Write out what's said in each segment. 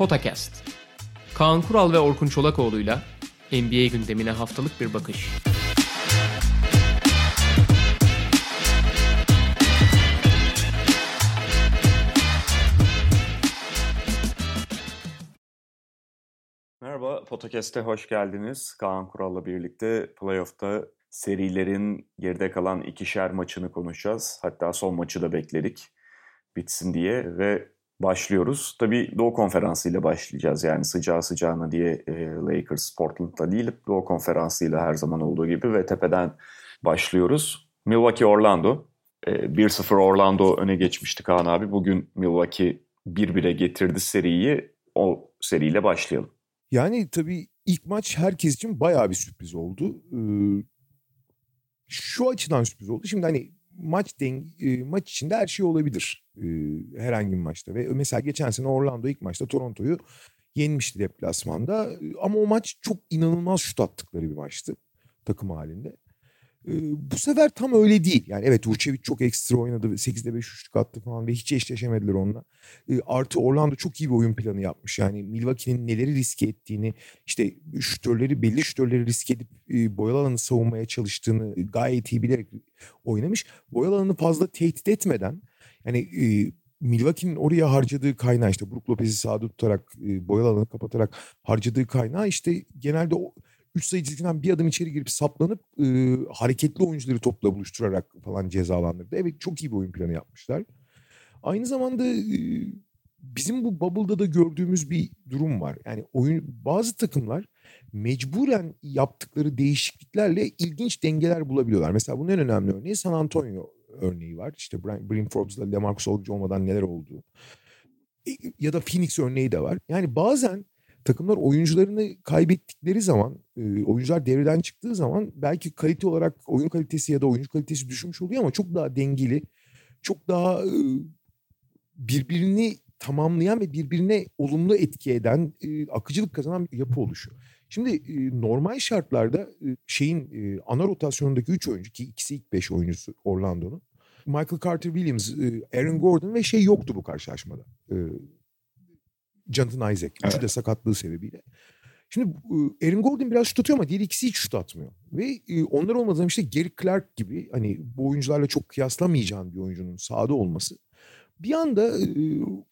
Potakast. Kaan Kural ve Orkun Çolakoğlu'yla NBA gündemine haftalık bir bakış. Merhaba, Podcast'e hoş geldiniz. Kaan Kural'la birlikte playoff'ta serilerin geride kalan ikişer maçını konuşacağız. Hatta son maçı da bekledik bitsin diye ve başlıyoruz. Tabii Doğu Konferansı ile başlayacağız yani sıcağı sıcağına diye e, Lakers Portland'da değil Doğu Konferansı ile her zaman olduğu gibi ve tepeden başlıyoruz. Milwaukee Orlando. E, 1-0 Orlando öne geçmişti Kaan abi. Bugün Milwaukee 1-1'e getirdi seriyi. O seriyle başlayalım. Yani tabii ilk maç herkes için bayağı bir sürpriz oldu. Ee, şu açıdan sürpriz oldu. Şimdi hani maç deng e, maç içinde her şey olabilir e, herhangi bir maçta ve mesela geçen sene Orlando ilk maçta Toronto'yu yenmişti deplasmanda ama o maç çok inanılmaz şut attıkları bir maçtı takım halinde. Bu sefer tam öyle değil. Yani evet Vucevic çok ekstra oynadı. 8'de 5 üçlük attı falan ve hiç eşleşemediler onunla. Artı Orlando çok iyi bir oyun planı yapmış. Yani Milwaukee'nin neleri riske ettiğini, işte şütörleri, belli şütörleri riske edip e, boyalı alanı savunmaya çalıştığını gayet iyi bilerek oynamış. Boyalı alanı fazla tehdit etmeden yani e, Milwaukee'nin oraya harcadığı kaynağı işte Brook Lopez'i sağda tutarak e, boyalı alanı kapatarak harcadığı kaynağı işte genelde o 3 sayı çizgiden bir adım içeri girip saplanıp e, hareketli oyuncuları topla buluşturarak falan cezalandırdı. Evet çok iyi bir oyun planı yapmışlar. Aynı zamanda e, bizim bu bubble'da da gördüğümüz bir durum var. Yani oyun bazı takımlar mecburen yaptıkları değişikliklerle ilginç dengeler bulabiliyorlar. Mesela bunun en önemli örneği San Antonio örneği var. İşte Brian, Forbes'la LaMarcus Aldridge olmadan neler olduğu. Ya da Phoenix örneği de var. Yani bazen takımlar oyuncularını kaybettikleri zaman, oyuncular devreden çıktığı zaman belki kalite olarak oyun kalitesi ya da oyuncu kalitesi düşmüş oluyor ama çok daha dengeli, çok daha birbirini tamamlayan ve birbirine olumlu etki eden, akıcılık kazanan bir yapı oluşuyor. Şimdi normal şartlarda şeyin ana rotasyonundaki 3 oyuncu ki ikisi ilk 5 oyuncusu Orlando'nun. Michael Carter Williams, Aaron Gordon ve şey yoktu bu karşılaşmada. Jonathan Isaac. Üçü evet. de sakatlığı sebebiyle. Şimdi Aaron Gordon biraz şut atıyor ama diğer ikisi hiç şut atmıyor. Ve onlar olmadan işte Gary Clark gibi hani bu oyuncularla çok kıyaslamayacağın bir oyuncunun sahada olması bir anda e,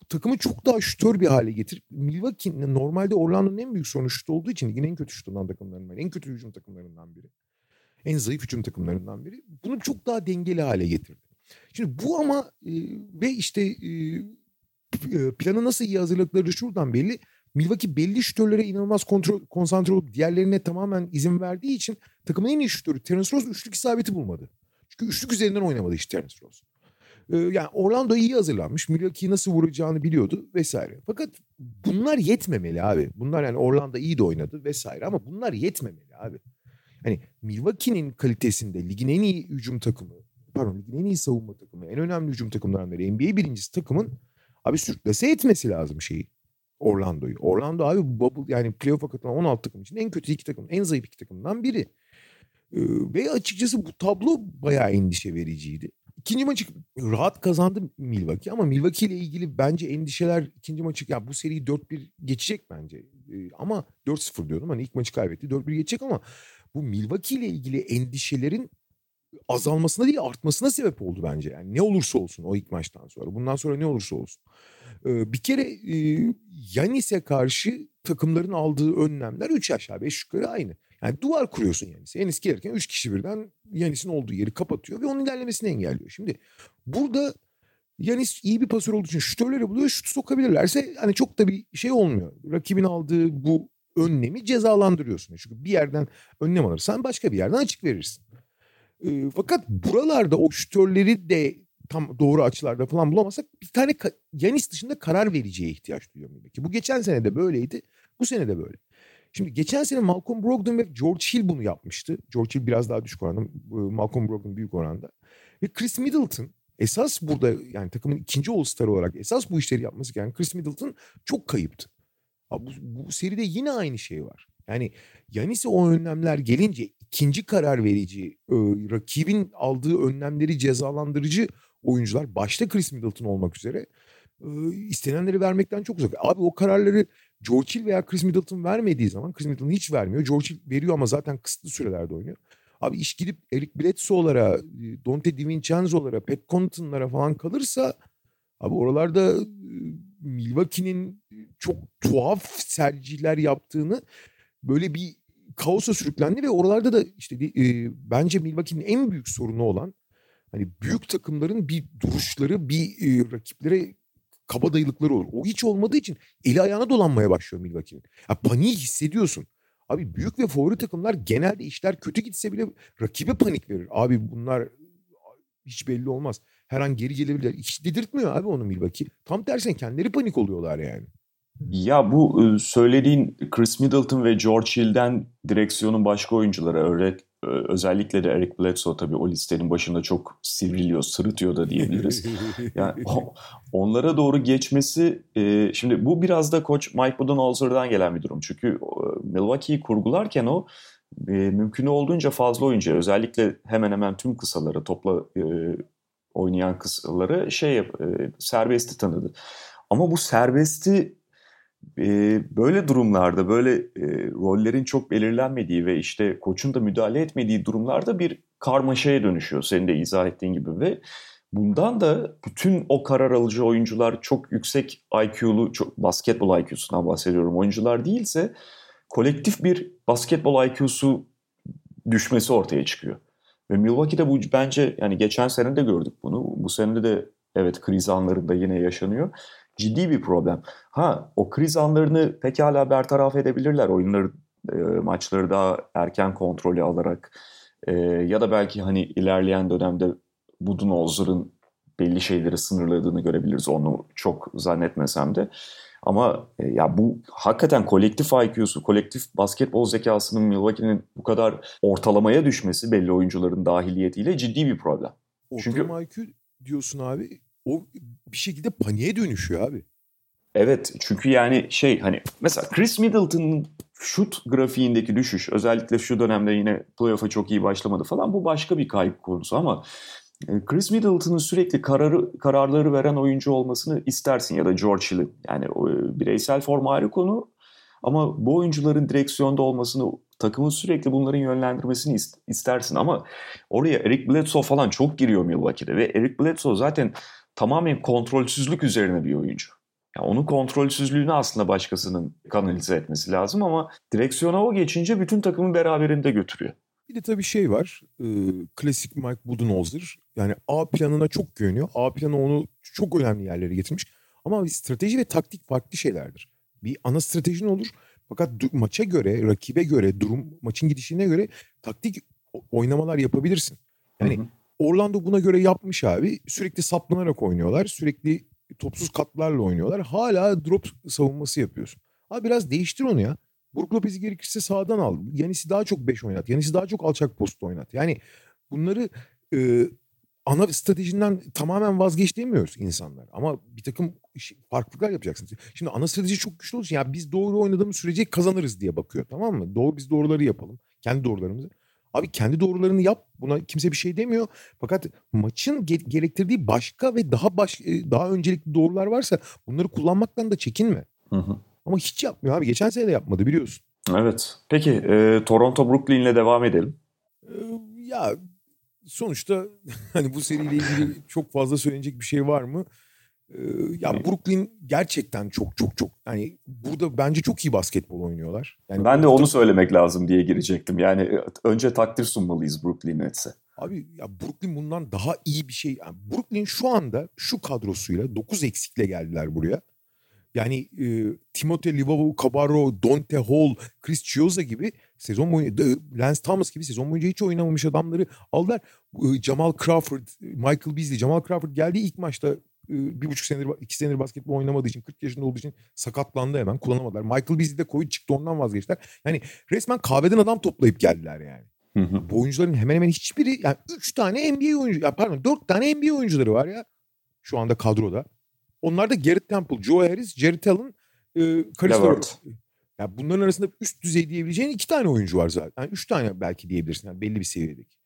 takımı çok daha şutör bir hale getirip Milwaukee'nin normalde Orlando'nun en büyük sorunu şut olduğu için ligin en kötü şutundan takımlarından. En kötü hücum takımlarından biri. En zayıf hücum takımlarından biri. Bunu çok daha dengeli hale getirdi. Şimdi bu ama e, ve işte e, planı nasıl iyi hazırladıkları şuradan belli. Milwaukee belli şütörlere inanılmaz kontrol, konsantre olup diğerlerine tamamen izin verdiği için takımın en iyi şütörü Terence Ross üçlük isabeti bulmadı. Çünkü üçlük üzerinden oynamadı işte Terence Ross. Ee, yani Orlando iyi hazırlanmış. Milwaukee'yi nasıl vuracağını biliyordu vesaire. Fakat bunlar yetmemeli abi. Bunlar yani Orlando iyi de oynadı vesaire ama bunlar yetmemeli abi. Hani Milwaukee'nin kalitesinde ligin en iyi hücum takımı, pardon ligin en iyi savunma takımı, en önemli hücum takımlarından biri NBA birincisi takımın abi sürklase etmesi lazım şeyi. Orlando'yu. Orlando abi bu bubble yani playoff'a katılan 16 takım için en kötü iki takım, en zayıf iki takımdan biri. Ee, ve açıkçası bu tablo bayağı endişe vericiydi. İkinci maçı rahat kazandı Milwaukee ama Milwaukee ile ilgili bence endişeler ikinci maçı ya bu seriyi 4-1 geçecek bence. Ee, ama 4-0 diyordum hani ilk maçı kaybetti 4-1 geçecek ama bu Milwaukee ile ilgili endişelerin azalmasına değil artmasına sebep oldu bence. Yani ne olursa olsun o ilk maçtan sonra. Bundan sonra ne olursa olsun. Ee, bir kere e, Yanis'e karşı takımların aldığı önlemler 3 aşağı 5 yukarı aynı. Yani duvar kuruyorsun Yanis'e. Yanis gelirken 3 kişi birden Yanis'in olduğu yeri kapatıyor ve onun ilerlemesini engelliyor. Şimdi burada Yanis iyi bir pasör olduğu için şutörleri buluyor. Şut sokabilirlerse hani çok da bir şey olmuyor. Rakibin aldığı bu önlemi cezalandırıyorsun. Çünkü bir yerden önlem alırsan başka bir yerden açık verirsin. E, fakat buralarda o şütörleri de tam doğru açılarda falan bulamazsak bir tane Yanis dışında karar vericiye ihtiyaç duyuyor Milwaukee. Bu geçen sene de böyleydi. Bu sene de böyle. Şimdi geçen sene Malcolm Brogdon ve George Hill bunu yapmıştı. George Hill biraz daha düşük oranda. Malcolm Brogdon büyük oranda. Ve Chris Middleton esas burada yani takımın ikinci All-Star olarak esas bu işleri yapması gereken Chris Middleton çok kayıptı. Bu, bu seride yine aynı şey var. Yani Yanis'e o önlemler gelince ikinci karar verici, e, rakibin aldığı önlemleri cezalandırıcı oyuncular başta Chris Middleton olmak üzere e, istenenleri vermekten çok uzak. Abi o kararları George Hill veya Chris Middleton vermediği zaman Chris Middleton hiç vermiyor. George Hill veriyor ama zaten kısıtlı sürelerde oynuyor. Abi iş gidip Eric Bledsoe'lara, Dante DiVincenzo'lara, Pat Connaughton'lara falan kalırsa abi oralarda Milwaukee'nin çok tuhaf tercihler yaptığını böyle bir kaosa sürüklendi ve oralarda da işte e, bence Milwaukee'nin en büyük sorunu olan hani büyük takımların bir duruşları, bir e, rakiplere kabadayılıkları olur. O hiç olmadığı için eli ayağına dolanmaya başlıyor Milwaukee'nin. Ya paniği hissediyorsun. Abi büyük ve favori takımlar genelde işler kötü gitse bile rakibe panik verir. Abi bunlar hiç belli olmaz. Her an geri gelebilir. Hiç dedirtmiyor abi onu Milwaukee. Tam tersine kendileri panik oluyorlar yani. Ya bu ıı, söylediğin Chris Middleton ve George Hill'den direksiyonun başka oyunculara öğret, özellikle de Eric Bledsoe tabii o listenin başında çok sivriliyor, sırıtıyor da diyebiliriz. yani onlara doğru geçmesi, e, şimdi bu biraz da koç Mike Budenholzer'dan gelen bir durum. Çünkü Milwaukee'yi kurgularken o e, mümkün olduğunca fazla oyuncu, özellikle hemen hemen tüm kısaları, topla e, oynayan kısaları şey e, serbesti tanıdı. Ama bu serbesti e, böyle durumlarda böyle rollerin çok belirlenmediği ve işte koçun da müdahale etmediği durumlarda bir karmaşaya dönüşüyor senin de izah ettiğin gibi ve bundan da bütün o karar alıcı oyuncular çok yüksek IQ'lu, çok basketbol IQ'sundan bahsediyorum oyuncular değilse kolektif bir basketbol IQ'su düşmesi ortaya çıkıyor. Ve Milwaukee'de bu bence yani geçen sene de gördük bunu. Bu sene de evet kriz anlarında yine yaşanıyor ciddi bir problem. Ha o kriz anlarını pekala bertaraf edebilirler. Oyunları, e, maçları daha erken kontrolü alarak e, ya da belki hani ilerleyen dönemde Budenholzer'ın belli şeyleri sınırladığını görebiliriz. Onu çok zannetmesem de. Ama e, ya bu hakikaten kolektif IQ'su, kolektif basketbol zekasının Milwaukee'nin bu kadar ortalamaya düşmesi belli oyuncuların dahiliyetiyle ciddi bir problem. Ortalama Çünkü... IQ diyorsun abi o bir şekilde paniğe dönüşüyor abi. Evet çünkü yani şey hani mesela Chris Middleton'ın şut grafiğindeki düşüş özellikle şu dönemde yine playoff'a çok iyi başlamadı falan bu başka bir kayıp konusu ama e, Chris Middleton'ın sürekli kararı, kararları veren oyuncu olmasını istersin ya da George Hill'in. Yani o, e, bireysel form ayrı konu ama bu oyuncuların direksiyonda olmasını takımın sürekli bunların yönlendirmesini istersin ama oraya Eric Bledsoe falan çok giriyor Milwaukee'de ve Eric Bledsoe zaten tamamen kontrolsüzlük üzerine bir oyuncu. Yani onun kontrolsüzlüğünü aslında başkasının kanalize etmesi lazım ama direksiyona o geçince bütün takımı beraberinde götürüyor. Bir de tabii şey var. E, klasik Mike Budenholzer. Yani A planına çok güveniyor. A planı onu çok önemli yerlere getirmiş. Ama strateji ve taktik farklı şeylerdir. Bir ana stratejin olur. Fakat maça göre, rakibe göre, durum maçın gidişine göre taktik oynamalar yapabilirsin. Yani hı hı. Orlando buna göre yapmış abi. Sürekli saplanarak oynuyorlar. Sürekli topsuz katlarla oynuyorlar. Hala drop savunması yapıyorsun. Abi biraz değiştir onu ya. Brook Lopez'i gerekirse sağdan al. Yanis'i daha çok 5 oynat. Yanis'i daha çok alçak posta oynat. Yani bunları e, ana stratejinden tamamen vazgeç insanlar. Ama bir takım farklılıklar yapacaksınız. Şimdi ana strateji çok güçlü olsun. Ya biz doğru oynadığımız sürece kazanırız diye bakıyor tamam mı? Doğru biz doğruları yapalım. Kendi doğrularımızı. Abi kendi doğrularını yap. Buna kimse bir şey demiyor. Fakat maçın ge- gerektirdiği başka ve daha baş e, daha öncelikli doğrular varsa bunları kullanmaktan da çekinme. Hı hı. Ama hiç yapmıyor abi. Geçen sene de yapmadı biliyorsun. Evet. Peki e, Toronto Brooklyn'le devam edelim. E, ya sonuçta hani bu seriyle ilgili çok fazla söylenecek bir şey var mı? Ya Brooklyn gerçekten çok çok çok yani burada bence çok iyi basketbol oynuyorlar. Yani ben de onu söylemek lazım diye girecektim. Yani önce takdir sunmalıyız Brooklyn Nets'e. Abi ya Brooklyn bundan daha iyi bir şey. Yani Brooklyn şu anda şu kadrosuyla 9 eksikle geldiler buraya. Yani e, Timothée Livao, Cabarro, Dante Hall, Chris Chioza gibi sezon boyunca Lance Thomas gibi sezon boyunca hiç oynamamış adamları aldılar. E, Jamal Crawford, Michael Beasley, Jamal Crawford geldi ilk maçta bir buçuk senedir, iki senedir basketbol oynamadığı için 40 yaşında olduğu için sakatlandı hemen kullanamadılar. Michael Beasley de Covid çıktı ondan vazgeçtiler. Yani resmen kahveden adam toplayıp geldiler yani. Hı hı. Bu oyuncuların hemen hemen hiçbiri yani 3 tane NBA oyuncu ya pardon 4 tane NBA oyuncuları var ya şu anda kadroda. Onlar da Garrett Temple, Joe Harris, Jerry Allen, e, Chris Ya bunların arasında üst düzey diyebileceğin iki tane oyuncu var zaten. Yani üç tane belki diyebilirsin yani belli bir seviyedeki.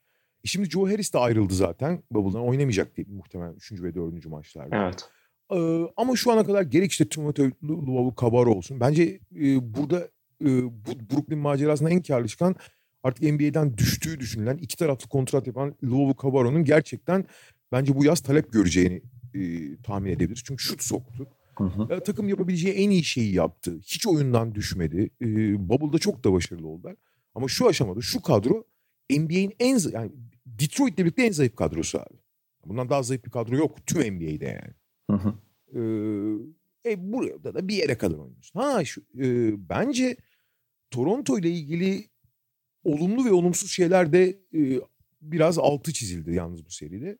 E şimdi Joe Harris de ayrıldı zaten. Bubble'dan oynamayacak diye muhtemelen 3. ve 4. maçlarda. Evet. Ee, ama şu ana kadar gerek işte Timothy Luvavu Cabarro olsun. Bence e, burada e, bu Brooklyn macerasında en karlı çıkan artık NBA'den düştüğü düşünülen iki taraflı kontrat yapan Luvavu Cabarro'nun gerçekten bence bu yaz talep göreceğini e, tahmin edebiliriz. Çünkü şut soktu. Hı hı. E, takım yapabileceği en iyi şeyi yaptı. Hiç oyundan düşmedi. E, Bubble'da çok da başarılı oldular. Ama şu aşamada şu kadro NBA'in en yani Detroit'le birlikte en zayıf kadrosu abi. Bundan daha zayıf bir kadro yok tüm NBA'de yani. Hı hı. Ee, e, burada da bir yere kadar oynuyorsun. Ha şu, e, bence Toronto ile ilgili olumlu ve olumsuz şeyler de e, biraz altı çizildi yalnız bu seride.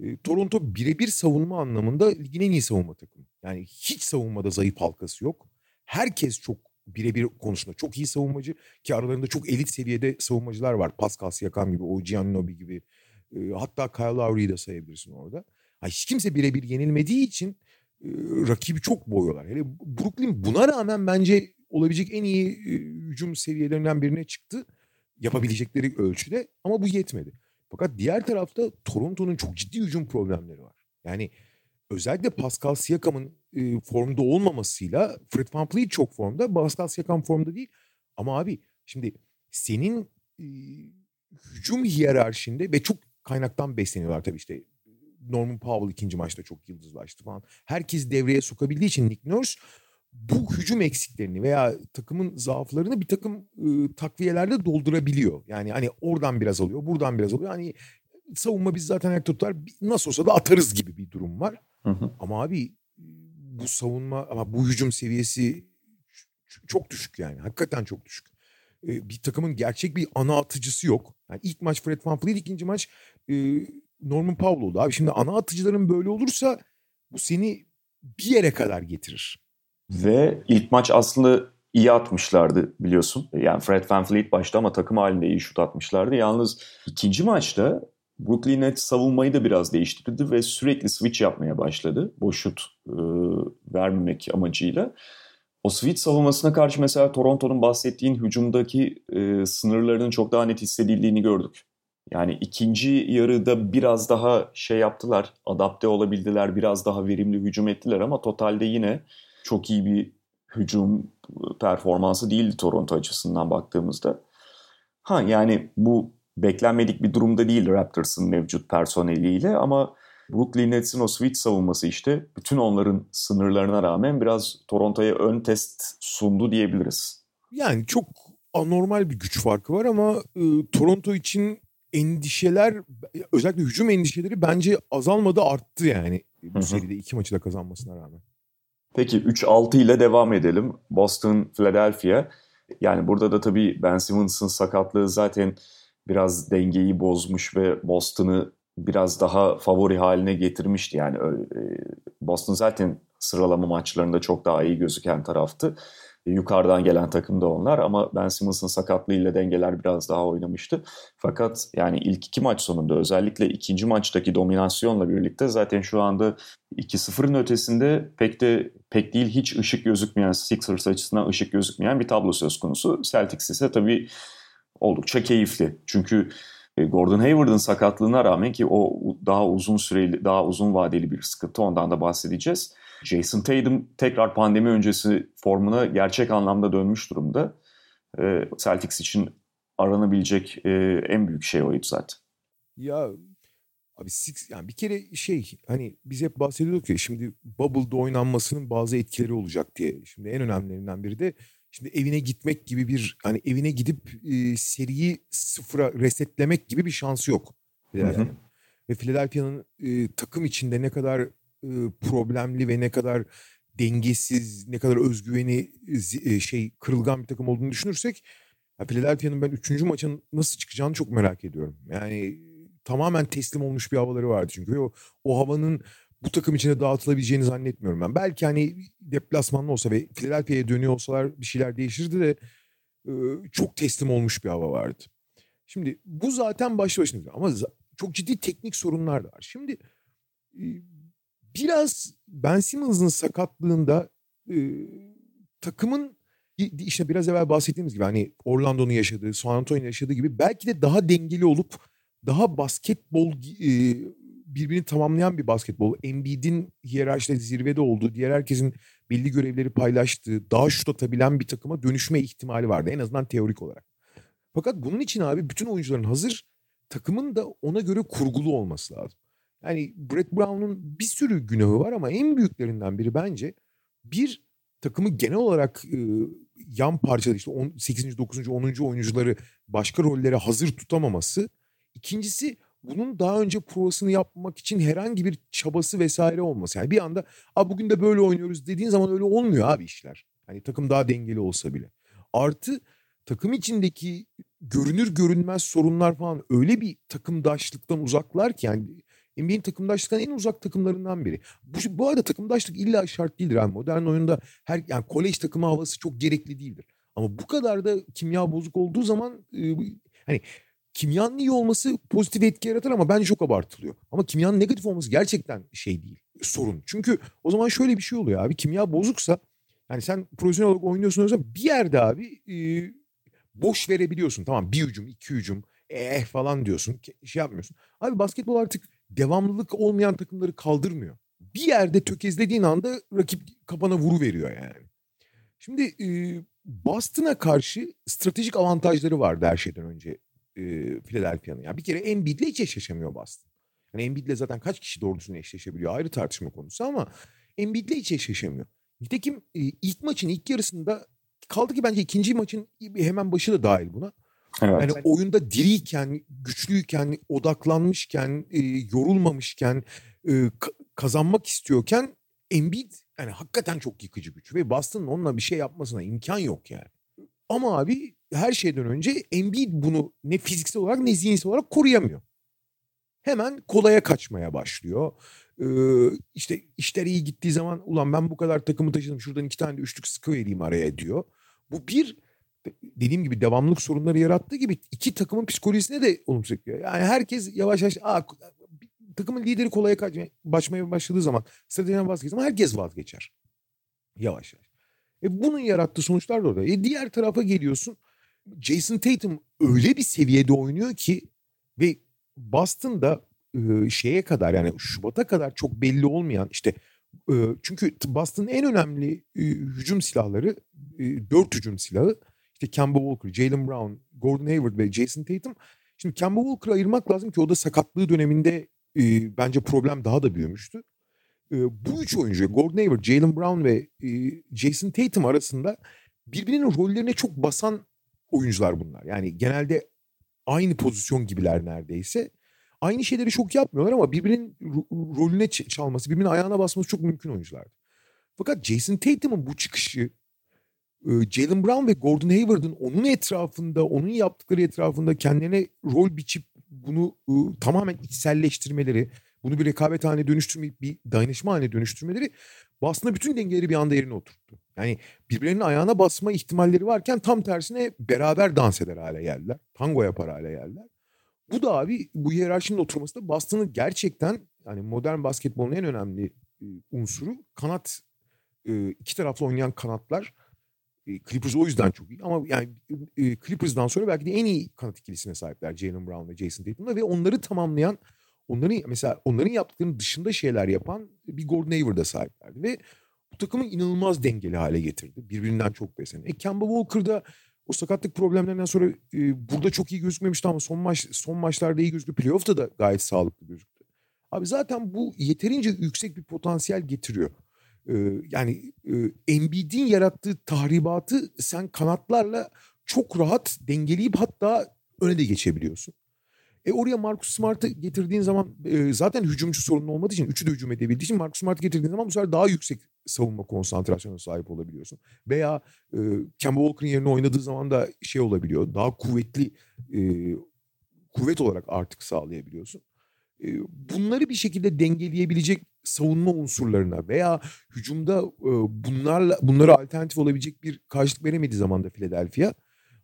E, Toronto birebir savunma anlamında ligin en iyi savunma takımı. Yani hiç savunmada zayıf halkası yok. Herkes çok birebir konusunda çok iyi savunmacı ki aralarında çok elit seviyede savunmacılar var. Pascal Siakam gibi, o Giannobi gibi. Hatta Kyle Lowry'i de sayabilirsin orada. Ha, hiç kimse birebir yenilmediği için rakibi çok boyuyorlar. Hele Brooklyn buna rağmen bence olabilecek en iyi hücum seviyelerinden birine çıktı. Yapabilecekleri ölçüde ama bu yetmedi. Fakat diğer tarafta Toronto'nun çok ciddi hücum problemleri var. Yani özellikle Pascal Siakam'ın e, formda olmamasıyla Fred VanVleet çok formda. Pascal Siakam formda değil. Ama abi şimdi senin e, hücum hiyerarşinde ve çok kaynaktan besleniyorlar tabii işte. Norman Powell ikinci maçta çok yıldızlaştı falan. Herkes devreye sokabildiği için Nick Nurse bu hücum eksiklerini veya takımın zaaflarını bir takım e, takviyelerde doldurabiliyor. Yani hani oradan biraz alıyor, buradan biraz alıyor. Hani savunma biz zaten ayakta tutar nasıl olsa da atarız gibi bir durum var. Hı hı. Ama abi bu savunma ama bu hücum seviyesi çok düşük yani. Hakikaten çok düşük. Bir takımın gerçek bir ana atıcısı yok. Yani ilk maç Fred VanVleet, ikinci maç Norman Powell oldu. Abi şimdi ana atıcıların böyle olursa bu seni bir yere kadar getirir. Ve ilk maç aslında iyi atmışlardı biliyorsun. Yani Fred VanVleet başta ama takım halinde iyi şut atmışlardı. Yalnız ikinci maçta Brooklyn Nets savunmayı da biraz değiştirdi ve sürekli switch yapmaya başladı. Boş şut e, vermemek amacıyla. O switch savunmasına karşı mesela Toronto'nun bahsettiğin hücumdaki e, sınırlarının çok daha net hissedildiğini gördük. Yani ikinci yarıda biraz daha şey yaptılar, adapte olabildiler, biraz daha verimli hücum ettiler ama totalde yine çok iyi bir hücum performansı değildi Toronto açısından baktığımızda. Ha yani bu beklenmedik bir durumda değil Raptors'ın mevcut personeliyle ama Brooklyn Nets'in o switch savunması işte bütün onların sınırlarına rağmen biraz Toronto'ya ön test sundu diyebiliriz. Yani çok anormal bir güç farkı var ama e, Toronto için endişeler özellikle hücum endişeleri bence azalmadı arttı yani bu seride iki maçı da kazanmasına rağmen. Peki 3-6 ile devam edelim. Boston, Philadelphia. Yani burada da tabii Ben Simmons'ın sakatlığı zaten biraz dengeyi bozmuş ve Boston'ı biraz daha favori haline getirmişti. Yani e, Boston zaten sıralama maçlarında çok daha iyi gözüken taraftı. Yukarıdan gelen takım da onlar ama Ben Simmons'ın sakatlığıyla dengeler biraz daha oynamıştı. Fakat yani ilk iki maç sonunda özellikle ikinci maçtaki dominasyonla birlikte zaten şu anda 2-0'ın ötesinde pek de pek değil hiç ışık gözükmeyen Sixers açısından ışık gözükmeyen bir tablo söz konusu. Celtics ise tabii oldukça keyifli. Çünkü e, Gordon Hayward'ın sakatlığına rağmen ki o daha uzun süreli, daha uzun vadeli bir sıkıntı ondan da bahsedeceğiz. Jason Tatum tekrar pandemi öncesi formuna gerçek anlamda dönmüş durumda. E, Celtics için aranabilecek e, en büyük şey oydu zaten. Ya abi six, yani bir kere şey hani biz hep bahsediyorduk ya şimdi Bubble'da oynanmasının bazı etkileri olacak diye. Şimdi en önemlilerinden biri de Şimdi evine gitmek gibi bir hani evine gidip e, seriyi sıfıra resetlemek gibi bir şansı yok. Yani. Ve Philadelphia'nın e, takım içinde ne kadar e, problemli ve ne kadar dengesiz, ne kadar özgüveni e, şey kırılgan bir takım olduğunu düşünürsek Philadelphia'nın ben üçüncü maçın nasıl çıkacağını çok merak ediyorum. Yani tamamen teslim olmuş bir havaları vardı çünkü. o, o havanın bu takım içine dağıtılabileceğini zannetmiyorum ben. Belki hani deplasmanlı olsa ve Philadelphia'ya dönüyor olsalar bir şeyler değişirdi de çok teslim olmuş bir hava vardı. Şimdi bu zaten başlı başına ama çok ciddi teknik sorunlar da var. Şimdi biraz Ben Simmons'ın sakatlığında takımın işte biraz evvel bahsettiğimiz gibi hani Orlando'nun yaşadığı, San Antonio'nun yaşadığı gibi belki de daha dengeli olup daha basketbol birbirini tamamlayan bir basketbol. Embiid'in hiyerarşide zirvede olduğu, diğer herkesin belli görevleri paylaştığı, daha şut atabilen bir takıma dönüşme ihtimali vardı. En azından teorik olarak. Fakat bunun için abi bütün oyuncuların hazır, takımın da ona göre kurgulu olması lazım. Yani Brett Brown'un bir sürü günahı var ama en büyüklerinden biri bence bir takımı genel olarak e, yan parçada işte 8. 9. 10. oyuncuları başka rollere hazır tutamaması. İkincisi bunun daha önce provasını yapmak için herhangi bir çabası vesaire olması. Yani bir anda a bugün de böyle oynuyoruz dediğin zaman öyle olmuyor abi işler. Hani takım daha dengeli olsa bile. Artı takım içindeki görünür görünmez sorunlar falan öyle bir takımdaşlıktan uzaklar ki yani NBA'in takımdaşlıktan en uzak takımlarından biri. Bu, bu arada takımdaşlık illa şart değildir. Yani modern oyunda her yani kolej takımı havası çok gerekli değildir. Ama bu kadar da kimya bozuk olduğu zaman e, hani kimyanın iyi olması pozitif etki yaratır ama bence çok abartılıyor. Ama kimyanın negatif olması gerçekten şey değil. Sorun. Çünkü o zaman şöyle bir şey oluyor abi. Kimya bozuksa yani sen profesyonel olarak oynuyorsun o zaman bir yerde abi e, boş verebiliyorsun. Tamam bir hücum, iki hücum, eh falan diyorsun. Şey yapmıyorsun. Abi basketbol artık devamlılık olmayan takımları kaldırmıyor. Bir yerde tökezlediğin anda rakip kapana vuru veriyor yani. Şimdi e, Boston'a karşı stratejik avantajları vardı her şeyden önce e, Philadelphia'nın. Yani bir kere Embiid'le hiç eşleşemiyor Boston. Yani Embiid'le zaten kaç kişi doğrusunu eşleşebiliyor ayrı tartışma konusu ama Embiid'le hiç eşleşemiyor. Nitekim e, ilk maçın ilk yarısında kaldı ki bence ikinci maçın hemen başı da dahil buna. Evet. Yani oyunda diriyken, güçlüyken, odaklanmışken, e, yorulmamışken, e, kazanmak istiyorken Embiid yani hakikaten çok yıkıcı güç ve Boston'ın onunla bir şey yapmasına imkan yok yani. Ama abi her şeyden önce Embiid bunu ne fiziksel olarak ne zihinsel olarak koruyamıyor. Hemen kolaya kaçmaya başlıyor. Ee, işte işler iyi gittiği zaman ulan ben bu kadar takımı taşıdım şuradan iki tane de üçlük sıkı vereyim araya diyor. Bu bir dediğim gibi devamlılık sorunları yarattığı gibi iki takımın psikolojisine de olumsuz etkiliyor. Yani herkes yavaş yavaş Aa, takımın lideri kolaya kaçmaya başladığı zaman stratejiden vazgeçtiği zaman herkes vazgeçer. Yavaş yavaş. E bunun yarattığı sonuçlar da orada. E diğer tarafa geliyorsun. Jason Tatum öyle bir seviyede oynuyor ki ve Boston'da e, şeye kadar yani Şubat'a kadar çok belli olmayan işte e, çünkü Boston'ın en önemli e, hücum silahları e, dört hücum silahı işte Kemba Walker, Jalen Brown, Gordon Hayward ve Jason Tatum. Şimdi Kemba Walker'ı ayırmak lazım ki o da sakatlığı döneminde e, bence problem daha da büyümüştü. Bu üç oyuncu Gordon Hayward, Jalen Brown ve Jason Tatum arasında birbirinin rollerine çok basan oyuncular bunlar. Yani genelde aynı pozisyon gibiler neredeyse. Aynı şeyleri çok yapmıyorlar ama birbirinin rolüne çalması, birbirinin ayağına basması çok mümkün oyuncular. Fakat Jason Tatum'un bu çıkışı Jalen Brown ve Gordon Hayward'ın onun etrafında, onun yaptıkları etrafında kendilerine rol biçip bunu ıı, tamamen içselleştirmeleri, bunu bir rekabet haline dönüştürmeyip bir dayanışma haline dönüştürmeleri aslında bütün dengeleri bir anda yerine oturttu. Yani birbirlerinin ayağına basma ihtimalleri varken tam tersine beraber dans eder hale geldiler. Tango yapar hale geldiler. Bu da abi bu hiyerarşinin oturması da Boston'ın gerçekten yani modern basketbolun en önemli unsuru kanat iki taraflı oynayan kanatlar Clippers o yüzden çok iyi ama yani e, Clippers'dan sonra belki de en iyi kanat ikilisine sahipler Jalen Brown ve Jason Tatum'la ve onları tamamlayan onların mesela onların yaptıklarının dışında şeyler yapan bir Gordon Hayward'a sahiplerdi ve bu takımı inanılmaz dengeli hale getirdi. Birbirinden çok beslenen. E Kemba Walker'da o sakatlık problemlerinden sonra e, burada çok iyi gözükmemişti ama son maç son maçlarda iyi gözüktü. Playoff'ta da gayet sağlıklı gözüktü. Abi zaten bu yeterince yüksek bir potansiyel getiriyor yani e, Embiid'in yarattığı tahribatı sen kanatlarla çok rahat dengeleyip hatta öne de geçebiliyorsun. E oraya Marcus Smart'ı getirdiğin zaman e, zaten hücumcu sorunun olmadığı için üçü de hücum edebildiği için Marcus Smart'ı getirdiğin zaman bu sefer daha yüksek savunma konsantrasyonuna sahip olabiliyorsun. Veya e, Kemba Walker'ın yerine oynadığı zaman da şey olabiliyor. Daha kuvvetli e, kuvvet olarak artık sağlayabiliyorsun bunları bir şekilde dengeleyebilecek savunma unsurlarına veya hücumda bunlarla bunlara alternatif olabilecek bir karşılık veremediği zaman da Philadelphia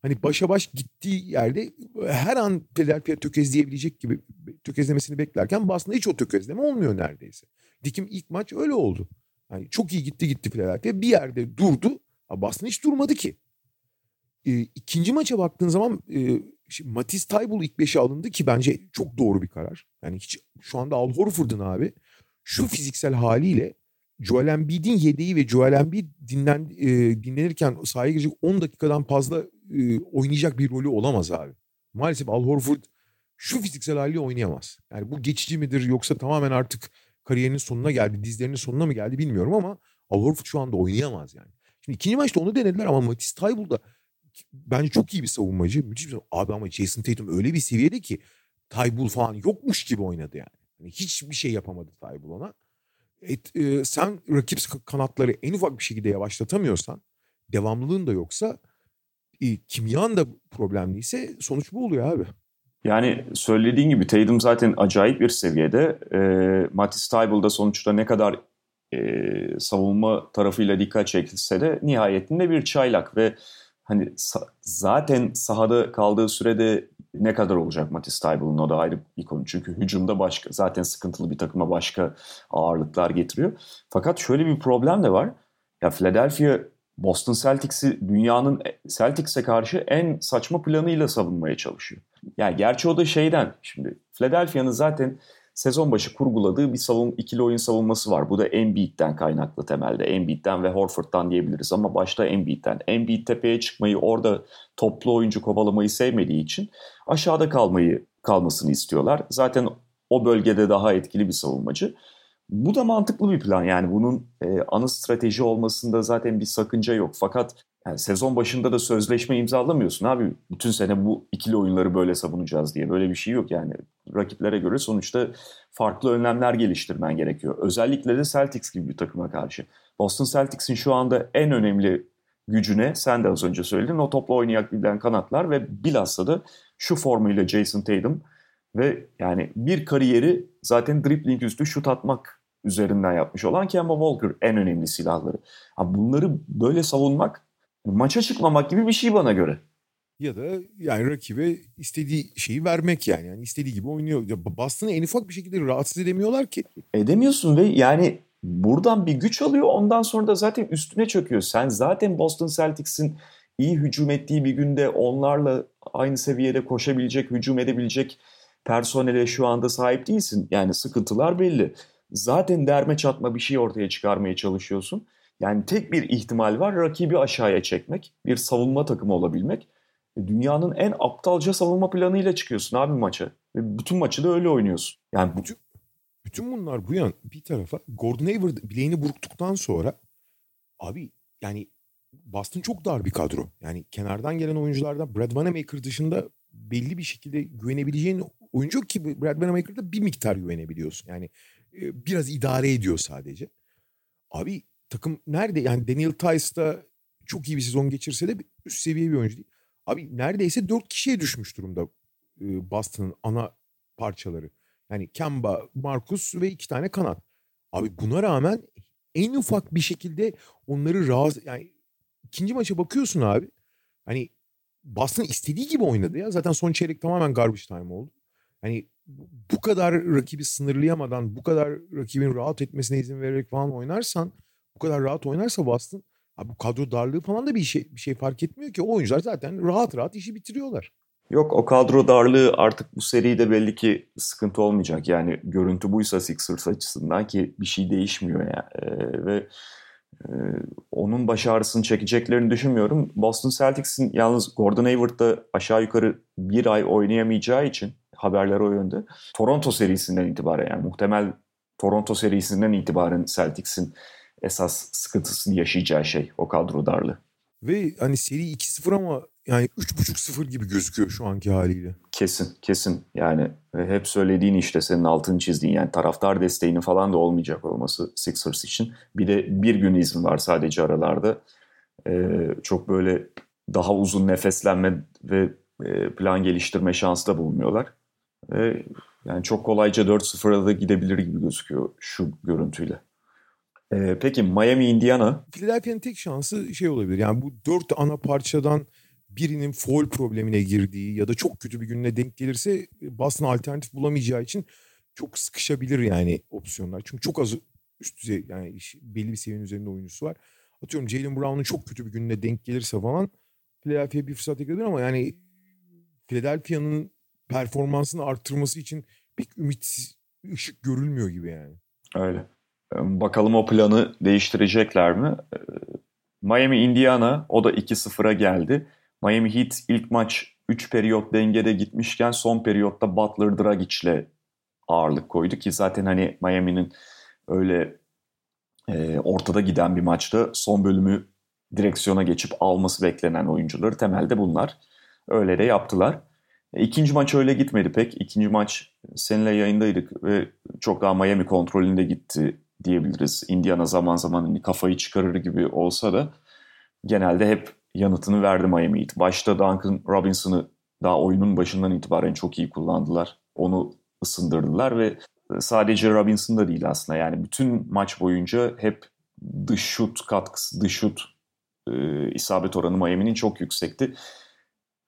hani başa baş gittiği yerde her an Philadelphia tökezleyebilecek gibi tökezlemesini beklerken Boston'da hiç o tökezleme olmuyor neredeyse. Dikim ilk maç öyle oldu. Yani çok iyi gitti gitti Philadelphia bir yerde durdu. Boston hiç durmadı ki. E, ikinci maça baktığın zaman e, Şimdi Matisse Taybul ilk beşe alındı ki bence çok doğru bir karar. Yani hiç şu anda Al Horford'un abi şu fiziksel haliyle Joel Embiid'in yedeği ve Joel Embiid dinlen, e, dinlenirken sahaya girecek 10 dakikadan fazla oynayacak bir rolü olamaz abi. Maalesef Al Horford şu fiziksel haliyle oynayamaz. Yani bu geçici midir yoksa tamamen artık kariyerinin sonuna geldi, dizlerinin sonuna mı geldi bilmiyorum ama Al Horford şu anda oynayamaz yani. Şimdi ikinci maçta onu denediler ama Matisse Taybul da bence çok iyi bir savunmacı. Müthiş bir Abi ama Jason Tatum öyle bir seviyede ki Taybul falan yokmuş gibi oynadı yani. yani hiçbir şey yapamadı Taybul ona. Et, e, sen rakip kanatları en ufak bir şekilde yavaşlatamıyorsan, devamlılığın da yoksa, e, kimyan da problemliyse sonuç bu oluyor abi. Yani söylediğin gibi Tatum zaten acayip bir seviyede. E, Matisse Taybul da sonuçta ne kadar e, savunma tarafıyla dikkat çekilse de nihayetinde bir çaylak ve hani sa- zaten sahada kaldığı sürede ne kadar olacak Matisse Taybul'un o da ayrı bir konu. Çünkü hücumda başka zaten sıkıntılı bir takıma başka ağırlıklar getiriyor. Fakat şöyle bir problem de var. Ya Philadelphia Boston Celtics'i dünyanın Celtics'e karşı en saçma planıyla savunmaya çalışıyor. Yani gerçi o da şeyden şimdi Philadelphia'nın zaten sezon başı kurguladığı bir savun, ikili oyun savunması var. Bu da Embiid'den kaynaklı temelde. Embiid'den ve Horford'dan diyebiliriz ama başta Embiid'den. Embiid tepeye çıkmayı orada toplu oyuncu kovalamayı sevmediği için aşağıda kalmayı kalmasını istiyorlar. Zaten o bölgede daha etkili bir savunmacı. Bu da mantıklı bir plan yani bunun e, ana strateji olmasında zaten bir sakınca yok. Fakat yani sezon başında da sözleşme imzalamıyorsun abi. Bütün sene bu ikili oyunları böyle savunacağız diye. Böyle bir şey yok yani. Rakiplere göre sonuçta farklı önlemler geliştirmen gerekiyor. Özellikle de Celtics gibi bir takıma karşı. Boston Celtics'in şu anda en önemli gücüne sen de az önce söyledin o topla oynayabilen kanatlar ve bilhassa da şu formuyla Jason Tatum ve yani bir kariyeri zaten dribbling üstü şut atmak üzerinden yapmış olan Kemba Walker en önemli silahları. Bunları böyle savunmak maça çıkmamak gibi bir şey bana göre. Ya da yani rakibe istediği şeyi vermek yani. yani istediği gibi oynuyor. Ya Boston'ı en ufak bir şekilde rahatsız edemiyorlar ki. Edemiyorsun ve yani buradan bir güç alıyor ondan sonra da zaten üstüne çöküyor. Sen zaten Boston Celtics'in iyi hücum ettiği bir günde onlarla aynı seviyede koşabilecek, hücum edebilecek personele şu anda sahip değilsin. Yani sıkıntılar belli. Zaten derme çatma bir şey ortaya çıkarmaya çalışıyorsun. Yani tek bir ihtimal var rakibi aşağıya çekmek, bir savunma takımı olabilmek. E, dünyanın en aptalca savunma planıyla çıkıyorsun abi maça. Ve bütün maçı da öyle oynuyorsun. Yani bütün, bütün bunlar bu yan bir tarafa Gordon Hayward bileğini burktuktan sonra abi yani Boston çok dar bir kadro. Yani kenardan gelen oyunculardan Brad Wanamaker dışında belli bir şekilde güvenebileceğin oyuncu ki Brad Wanamaker'da bir miktar güvenebiliyorsun. Yani biraz idare ediyor sadece. Abi takım nerede? Yani Daniel Tice da çok iyi bir sezon geçirse de üst seviye bir oyuncu değil. Abi neredeyse dört kişiye düşmüş durumda e, Boston'ın ana parçaları. Yani Kemba, Marcus ve iki tane kanat. Abi buna rağmen en ufak bir şekilde onları rahatsız... Yani ikinci maça bakıyorsun abi. Hani Boston istediği gibi oynadı ya. Zaten son çeyrek tamamen garbage time oldu. Hani bu kadar rakibi sınırlayamadan, bu kadar rakibin rahat etmesine izin vererek falan oynarsan bu kadar rahat oynarsa Boston abi bu kadro darlığı falan da bir şey bir şey fark etmiyor ki. O oyuncular zaten rahat rahat işi bitiriyorlar. Yok o kadro darlığı artık bu seride belli ki sıkıntı olmayacak. Yani görüntü buysa Sixers açısından ki bir şey değişmiyor yani. Ee, ve e, onun baş ağrısını çekeceklerini düşünmüyorum. Boston Celtics'in yalnız Gordon Hayward'da aşağı yukarı bir ay oynayamayacağı için haberler o yönde. Toronto serisinden itibaren yani muhtemel Toronto serisinden itibaren Celtics'in esas sıkıntısını yaşayacağı şey o kadro darlığı. Ve hani seri 2-0 ama yani 3.5-0 gibi gözüküyor şu anki haliyle. Kesin kesin yani hep söylediğin işte senin altını çizdiğin yani taraftar desteğinin falan da olmayacak olması Sixers için. Bir de bir gün izin var sadece aralarda. Ee, çok böyle daha uzun nefeslenme ve e, plan geliştirme şansı da bulmuyorlar. Ee, yani çok kolayca 4-0'a da gidebilir gibi gözüküyor şu görüntüyle. Ee, peki Miami, Indiana? Philadelphia'nın tek şansı şey olabilir. Yani bu dört ana parçadan birinin foul problemine girdiği ya da çok kötü bir gününe denk gelirse Boston alternatif bulamayacağı için çok sıkışabilir yani opsiyonlar. Çünkü çok az üst düzey yani belli bir seviyenin üzerinde oyuncusu var. Atıyorum Jalen Brown'un çok kötü bir gününe denk gelirse falan Philadelphia bir fırsat yakalar ama yani Philadelphia'nın performansını arttırması için pek ümitsiz ışık görülmüyor gibi yani. Öyle. Bakalım o planı değiştirecekler mi? Miami Indiana o da 2-0'a geldi. Miami Heat ilk maç 3 periyot dengede gitmişken son periyotta Butler Dragic'le ağırlık koydu ki zaten hani Miami'nin öyle e, ortada giden bir maçta son bölümü direksiyona geçip alması beklenen oyuncuları temelde bunlar. Öyle de yaptılar. İkinci maç öyle gitmedi pek. İkinci maç seninle yayındaydık ve çok daha Miami kontrolünde gitti diyebiliriz. Indiana zaman zaman hani kafayı çıkarır gibi olsa da genelde hep yanıtını verdi Miami Heat. Başta Duncan Robinson'ı daha oyunun başından itibaren çok iyi kullandılar. Onu ısındırdılar ve sadece Robinson da değil aslında. Yani bütün maç boyunca hep dış şut katkısı, dış şut e, isabet oranı Miami'nin çok yüksekti.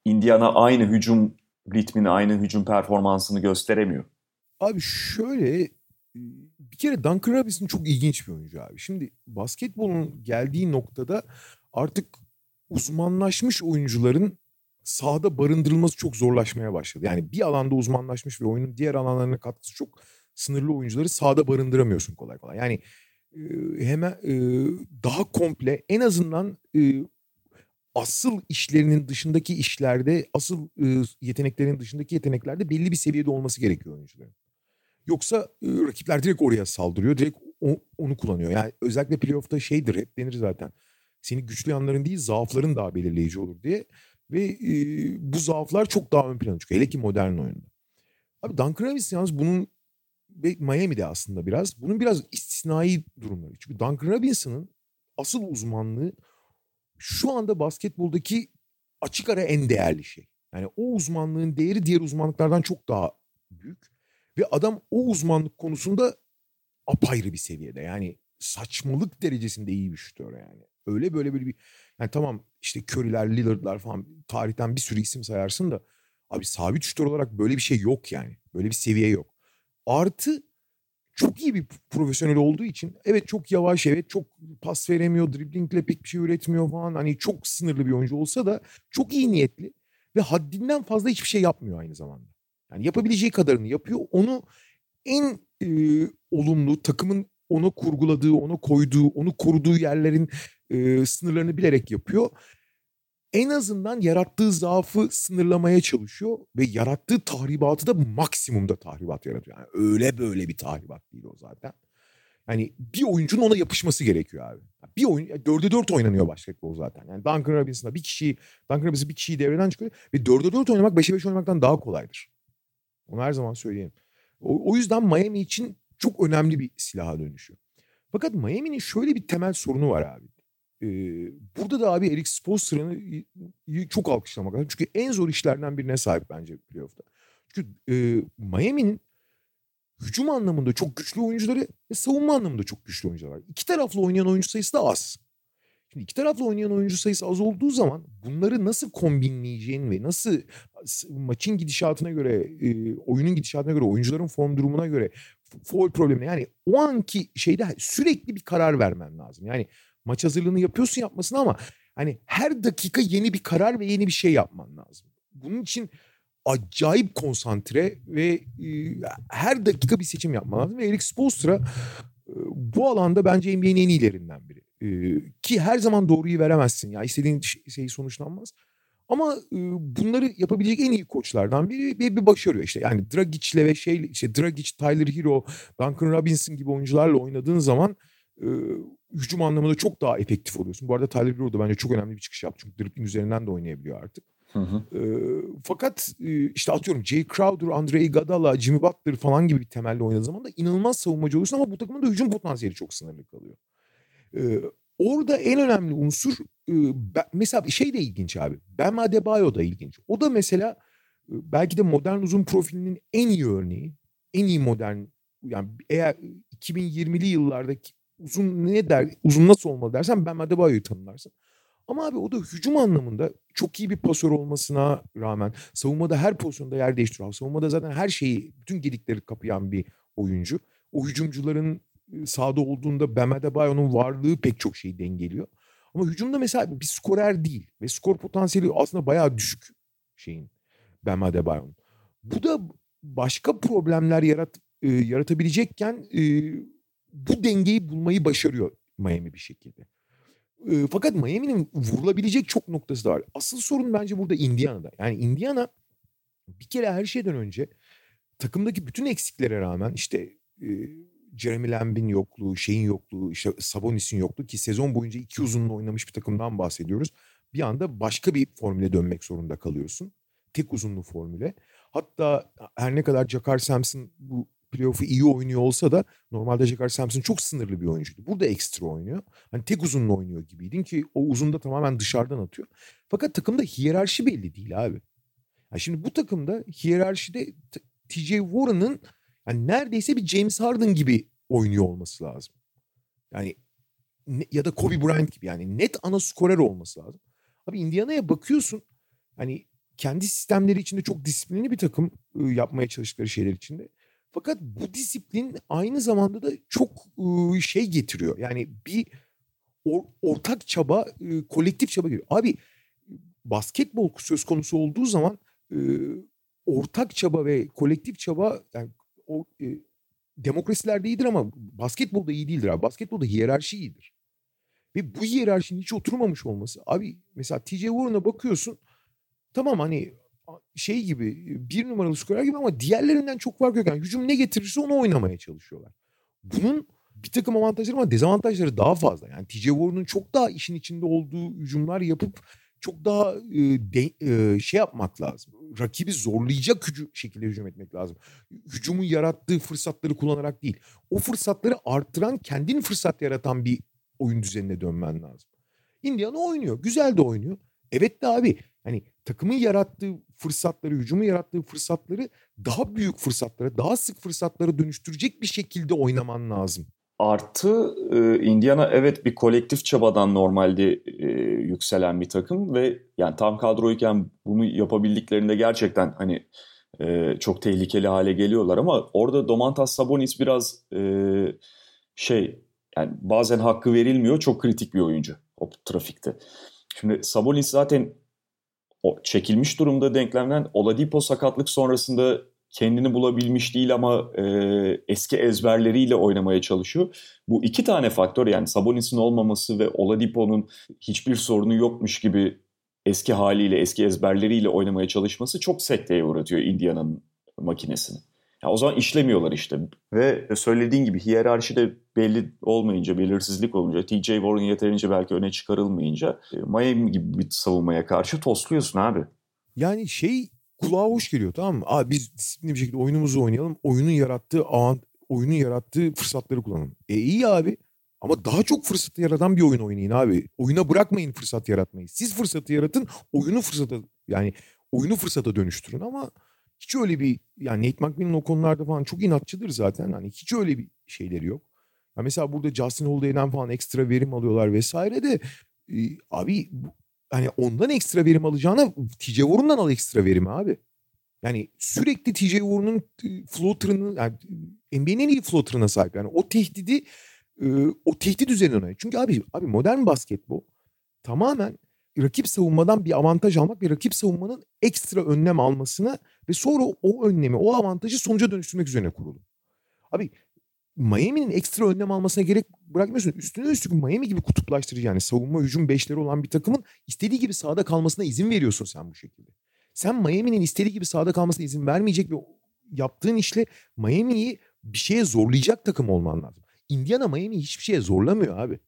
Indiana aynı hücum ritmini, aynı hücum performansını gösteremiyor. Abi şöyle bir kere Duncan Robinson çok ilginç bir oyuncu abi. Şimdi basketbolun geldiği noktada artık uzmanlaşmış oyuncuların sahada barındırılması çok zorlaşmaya başladı. Yani bir alanda uzmanlaşmış ve oyunun diğer alanlarına katkısı çok sınırlı oyuncuları sahada barındıramıyorsun kolay kolay. Yani e, hemen e, daha komple en azından e, asıl işlerinin dışındaki işlerde, asıl e, yeteneklerinin dışındaki yeteneklerde belli bir seviyede olması gerekiyor oyuncuların. Yoksa rakipler direkt oraya saldırıyor, direkt onu kullanıyor. Yani özellikle playoff'ta şeydir, hep denir zaten. Seni güçlü yanların değil, zaafların daha belirleyici olur diye. Ve bu zaaflar çok daha ön plana çıkıyor. Hele ki modern oyunda. Abi Duncan Robinson yalnız bunun ve Miami'de aslında biraz. Bunun biraz istisnai durumları. Çünkü Duncan Robinson'ın asıl uzmanlığı şu anda basketboldaki açık ara en değerli şey. Yani o uzmanlığın değeri diğer uzmanlıklardan çok daha büyük. Ve adam o uzmanlık konusunda apayrı bir seviyede. Yani saçmalık derecesinde iyi bir şutör yani. Öyle böyle böyle bir yani tamam işte Curry'ler, Lillard'lar falan tarihten bir sürü isim sayarsın da abi sabit şutör olarak böyle bir şey yok yani. Böyle bir seviye yok. Artı çok iyi bir profesyonel olduğu için evet çok yavaş evet çok pas veremiyor driblingle pek bir şey üretmiyor falan hani çok sınırlı bir oyuncu olsa da çok iyi niyetli ve haddinden fazla hiçbir şey yapmıyor aynı zamanda. Yani yapabileceği kadarını yapıyor onu en e, olumlu takımın ona kurguladığı, ona koyduğu, onu koruduğu yerlerin e, sınırlarını bilerek yapıyor. En azından yarattığı zaafı sınırlamaya çalışıyor ve yarattığı tahribatı da maksimumda tahribat yaratıyor. Yani öyle böyle bir tahribat değil o zaten. Yani bir oyuncunun ona yapışması gerekiyor abi. Bir oyun, dörde dört oynanıyor basketbol zaten. Yani Duncan Robinson'da bir kişiyi, Duncan Robinson bir kişiyi devreden çıkıyor ve dörde dört oynamak beşe beş oynamaktan daha kolaydır. Onu her zaman söyleyeyim. O, o yüzden Miami için çok önemli bir silaha dönüşüyor. Fakat Miami'nin şöyle bir temel sorunu var abi. Ee, burada da abi Eric Spoelstra'nı çok alkışlamak lazım. Çünkü en zor işlerden birine sahip bence playoff'ta. Çünkü e, Miami'nin hücum anlamında çok güçlü oyuncuları ve savunma anlamında çok güçlü oyuncular var. İki taraflı oynayan oyuncu sayısı da az. Şimdi iki taraflı oynayan oyuncu sayısı az olduğu zaman bunları nasıl kombinleyeceğin ve nasıl maçın gidişatına göre, e, oyunun gidişatına göre, oyuncuların form durumuna göre foul problemine yani o anki şeyde sürekli bir karar vermen lazım. Yani maç hazırlığını yapıyorsun yapmasına ama hani her dakika yeni bir karar ve yeni bir şey yapman lazım. Bunun için acayip konsantre ve e, her dakika bir seçim yapman lazım. Ve Eric Spoelstra e, bu alanda bence NBA'nin en iyilerinden biri. E, ki her zaman doğruyu veremezsin ya istediğin şey sonuçlanmaz. Ama e, bunları yapabilecek en iyi koçlardan biri bir, bir başarıyor işte. Yani Dragic'le ve şey işte Dragic, Tyler Hero, Duncan Robinson gibi oyuncularla oynadığın zaman e, hücum anlamında çok daha efektif oluyorsun. Bu arada Tyler Hero da bence çok önemli bir çıkış yaptı. Çünkü dribbling üzerinden de oynayabiliyor artık. Hı hı. E, fakat e, işte atıyorum Jay Crowder, Andre Iguodala, Jimmy Butler falan gibi bir temelde oynadığı zaman da inanılmaz savunmacı oluyorsun ama bu takımın da hücum potansiyeli çok sınırlı kalıyor. E, orada en önemli unsur e, mesela şey de ilginç abi. Bam Adebayo da ilginç. O da mesela e, belki de modern uzun profilinin en iyi örneği. En iyi modern yani eğer 2020'li yıllardaki uzun ne der, uzun nasıl olmalı dersen Ben Adebayo'yu tanımlarsın. Ama abi o da hücum anlamında çok iyi bir pasör olmasına rağmen savunmada her pozisyonda yer değiştiriyor. Savunmada zaten her şeyi, bütün gedikleri kapayan bir oyuncu. O hücumcuların sahada olduğunda Bam Adebayo'nun varlığı pek çok şeyi dengeliyor. Ama hücumda mesela bir skorer değil ve skor potansiyeli aslında bayağı düşük şeyin Bam Adebayo'nun. Bu da başka problemler yarat, e, yaratabilecekken e, bu dengeyi bulmayı başarıyor Miami bir şekilde. E, fakat Miami'nin vurulabilecek çok noktası da var. Asıl sorun bence burada Indiana'da. Yani Indiana bir kere her şeyden önce takımdaki bütün eksiklere rağmen işte e, Jeremy Lamb'in yokluğu, şeyin yokluğu, işte Sabonis'in yokluğu ki sezon boyunca iki uzunlu oynamış bir takımdan bahsediyoruz. Bir anda başka bir formüle dönmek zorunda kalıyorsun. Tek uzunlu formüle. Hatta her ne kadar Jakar Sampson bu playoff'u iyi oynuyor olsa da normalde Jakar Sampson çok sınırlı bir oyuncuydu. Burada ekstra oynuyor. Hani tek uzunlu oynuyor gibiydin ki o uzun da tamamen dışarıdan atıyor. Fakat takımda hiyerarşi belli değil abi. Yani şimdi bu takımda hiyerarşide TJ Warren'ın yani neredeyse bir James Harden gibi oynuyor olması lazım. Yani ya da Kobe Bryant gibi yani net ana skorer olması lazım. Abi Indiana'ya bakıyorsun hani kendi sistemleri içinde çok disiplinli bir takım yapmaya çalıştıkları şeyler içinde. Fakat bu disiplin aynı zamanda da çok şey getiriyor. Yani bir or, ortak çaba, kolektif çaba geliyor. Abi basketbol söz konusu olduğu zaman ortak çaba ve kolektif çaba yani demokrasilerde iyidir ama basketbolda iyi değildir abi. Basketbolda hiyerarşi iyidir. Ve bu hiyerarşinin hiç oturmamış olması. Abi mesela TJ Warren'a bakıyorsun. Tamam hani şey gibi bir numaralı skorer gibi ama diğerlerinden çok fark yok. Yani hücum ne getirirse onu oynamaya çalışıyorlar. Bunun bir takım avantajları ama dezavantajları daha fazla. Yani TJ Warren'ın çok daha işin içinde olduğu hücumlar yapıp çok daha e, de, e, şey yapmak lazım. Rakibi zorlayacak hücum, şekilde hücum etmek lazım. Hücumun yarattığı fırsatları kullanarak değil. O fırsatları arttıran, kendin fırsat yaratan bir oyun düzenine dönmen lazım. Indiana oynuyor. Güzel de oynuyor. Evet de abi hani takımın yarattığı fırsatları, hücumun yarattığı fırsatları daha büyük fırsatlara, daha sık fırsatlara dönüştürecek bir şekilde oynaman lazım. Artı e, Indiana evet bir kolektif çabadan normalde e, yükselen bir takım ve yani tam kadroyken bunu yapabildiklerinde gerçekten hani e, çok tehlikeli hale geliyorlar ama orada Domantas Sabonis biraz şey yani bazen hakkı verilmiyor çok kritik bir oyuncu o trafikte. Şimdi Sabonis zaten o çekilmiş durumda denklemden Oladipo sakatlık sonrasında kendini bulabilmiş değil ama e, eski ezberleriyle oynamaya çalışıyor. Bu iki tane faktör yani Sabonis'in olmaması ve Oladipo'nun hiçbir sorunu yokmuş gibi eski haliyle, eski ezberleriyle oynamaya çalışması çok sekteye uğratıyor Indiana'nın makinesini. Yani o zaman işlemiyorlar işte. Ve söylediğin gibi hiyerarşi de belli olmayınca, belirsizlik olunca, TJ Warren yeterince belki öne çıkarılmayınca e, Miami gibi bir savunmaya karşı tosluyorsun abi. Yani şey kulağa hoş geliyor tamam mı? Abi biz disiplinli bir şekilde oyunumuzu oynayalım. Oyunun yarattığı avant, oyunun yarattığı fırsatları kullanalım. E iyi abi. Ama daha çok fırsatı yaratan bir oyun oynayın abi. Oyuna bırakmayın fırsat yaratmayı. Siz fırsatı yaratın, oyunu fırsata yani oyunu fırsata dönüştürün ama hiç öyle bir yani Nate McMillan o konularda falan çok inatçıdır zaten. Hani hiç öyle bir şeyleri yok. Ya mesela burada Justin Holiday'den falan ekstra verim alıyorlar vesaire de e, abi hani ondan ekstra verim alacağına TJ Warren'dan al ekstra verimi abi. Yani sürekli TJ Warren'ın floater'ını yani NBA'nin en iyi floater'ına sahip. Yani o tehdidi o tehdit üzerine oynuyor. Çünkü abi abi modern basketbol tamamen rakip savunmadan bir avantaj almak ve rakip savunmanın ekstra önlem almasına ve sonra o önlemi, o avantajı sonuca dönüştürmek üzerine kurulu. Abi Miami'nin ekstra önlem almasına gerek bırakmıyorsun. Üstüne üstlük Miami gibi kutuplaştırıcı yani savunma hücum beşleri olan bir takımın istediği gibi sahada kalmasına izin veriyorsun sen bu şekilde. Sen Miami'nin istediği gibi sahada kalmasına izin vermeyecek ve yaptığın işle Miami'yi bir şeye zorlayacak takım olman lazım. Indiana Miami hiçbir şeye zorlamıyor abi.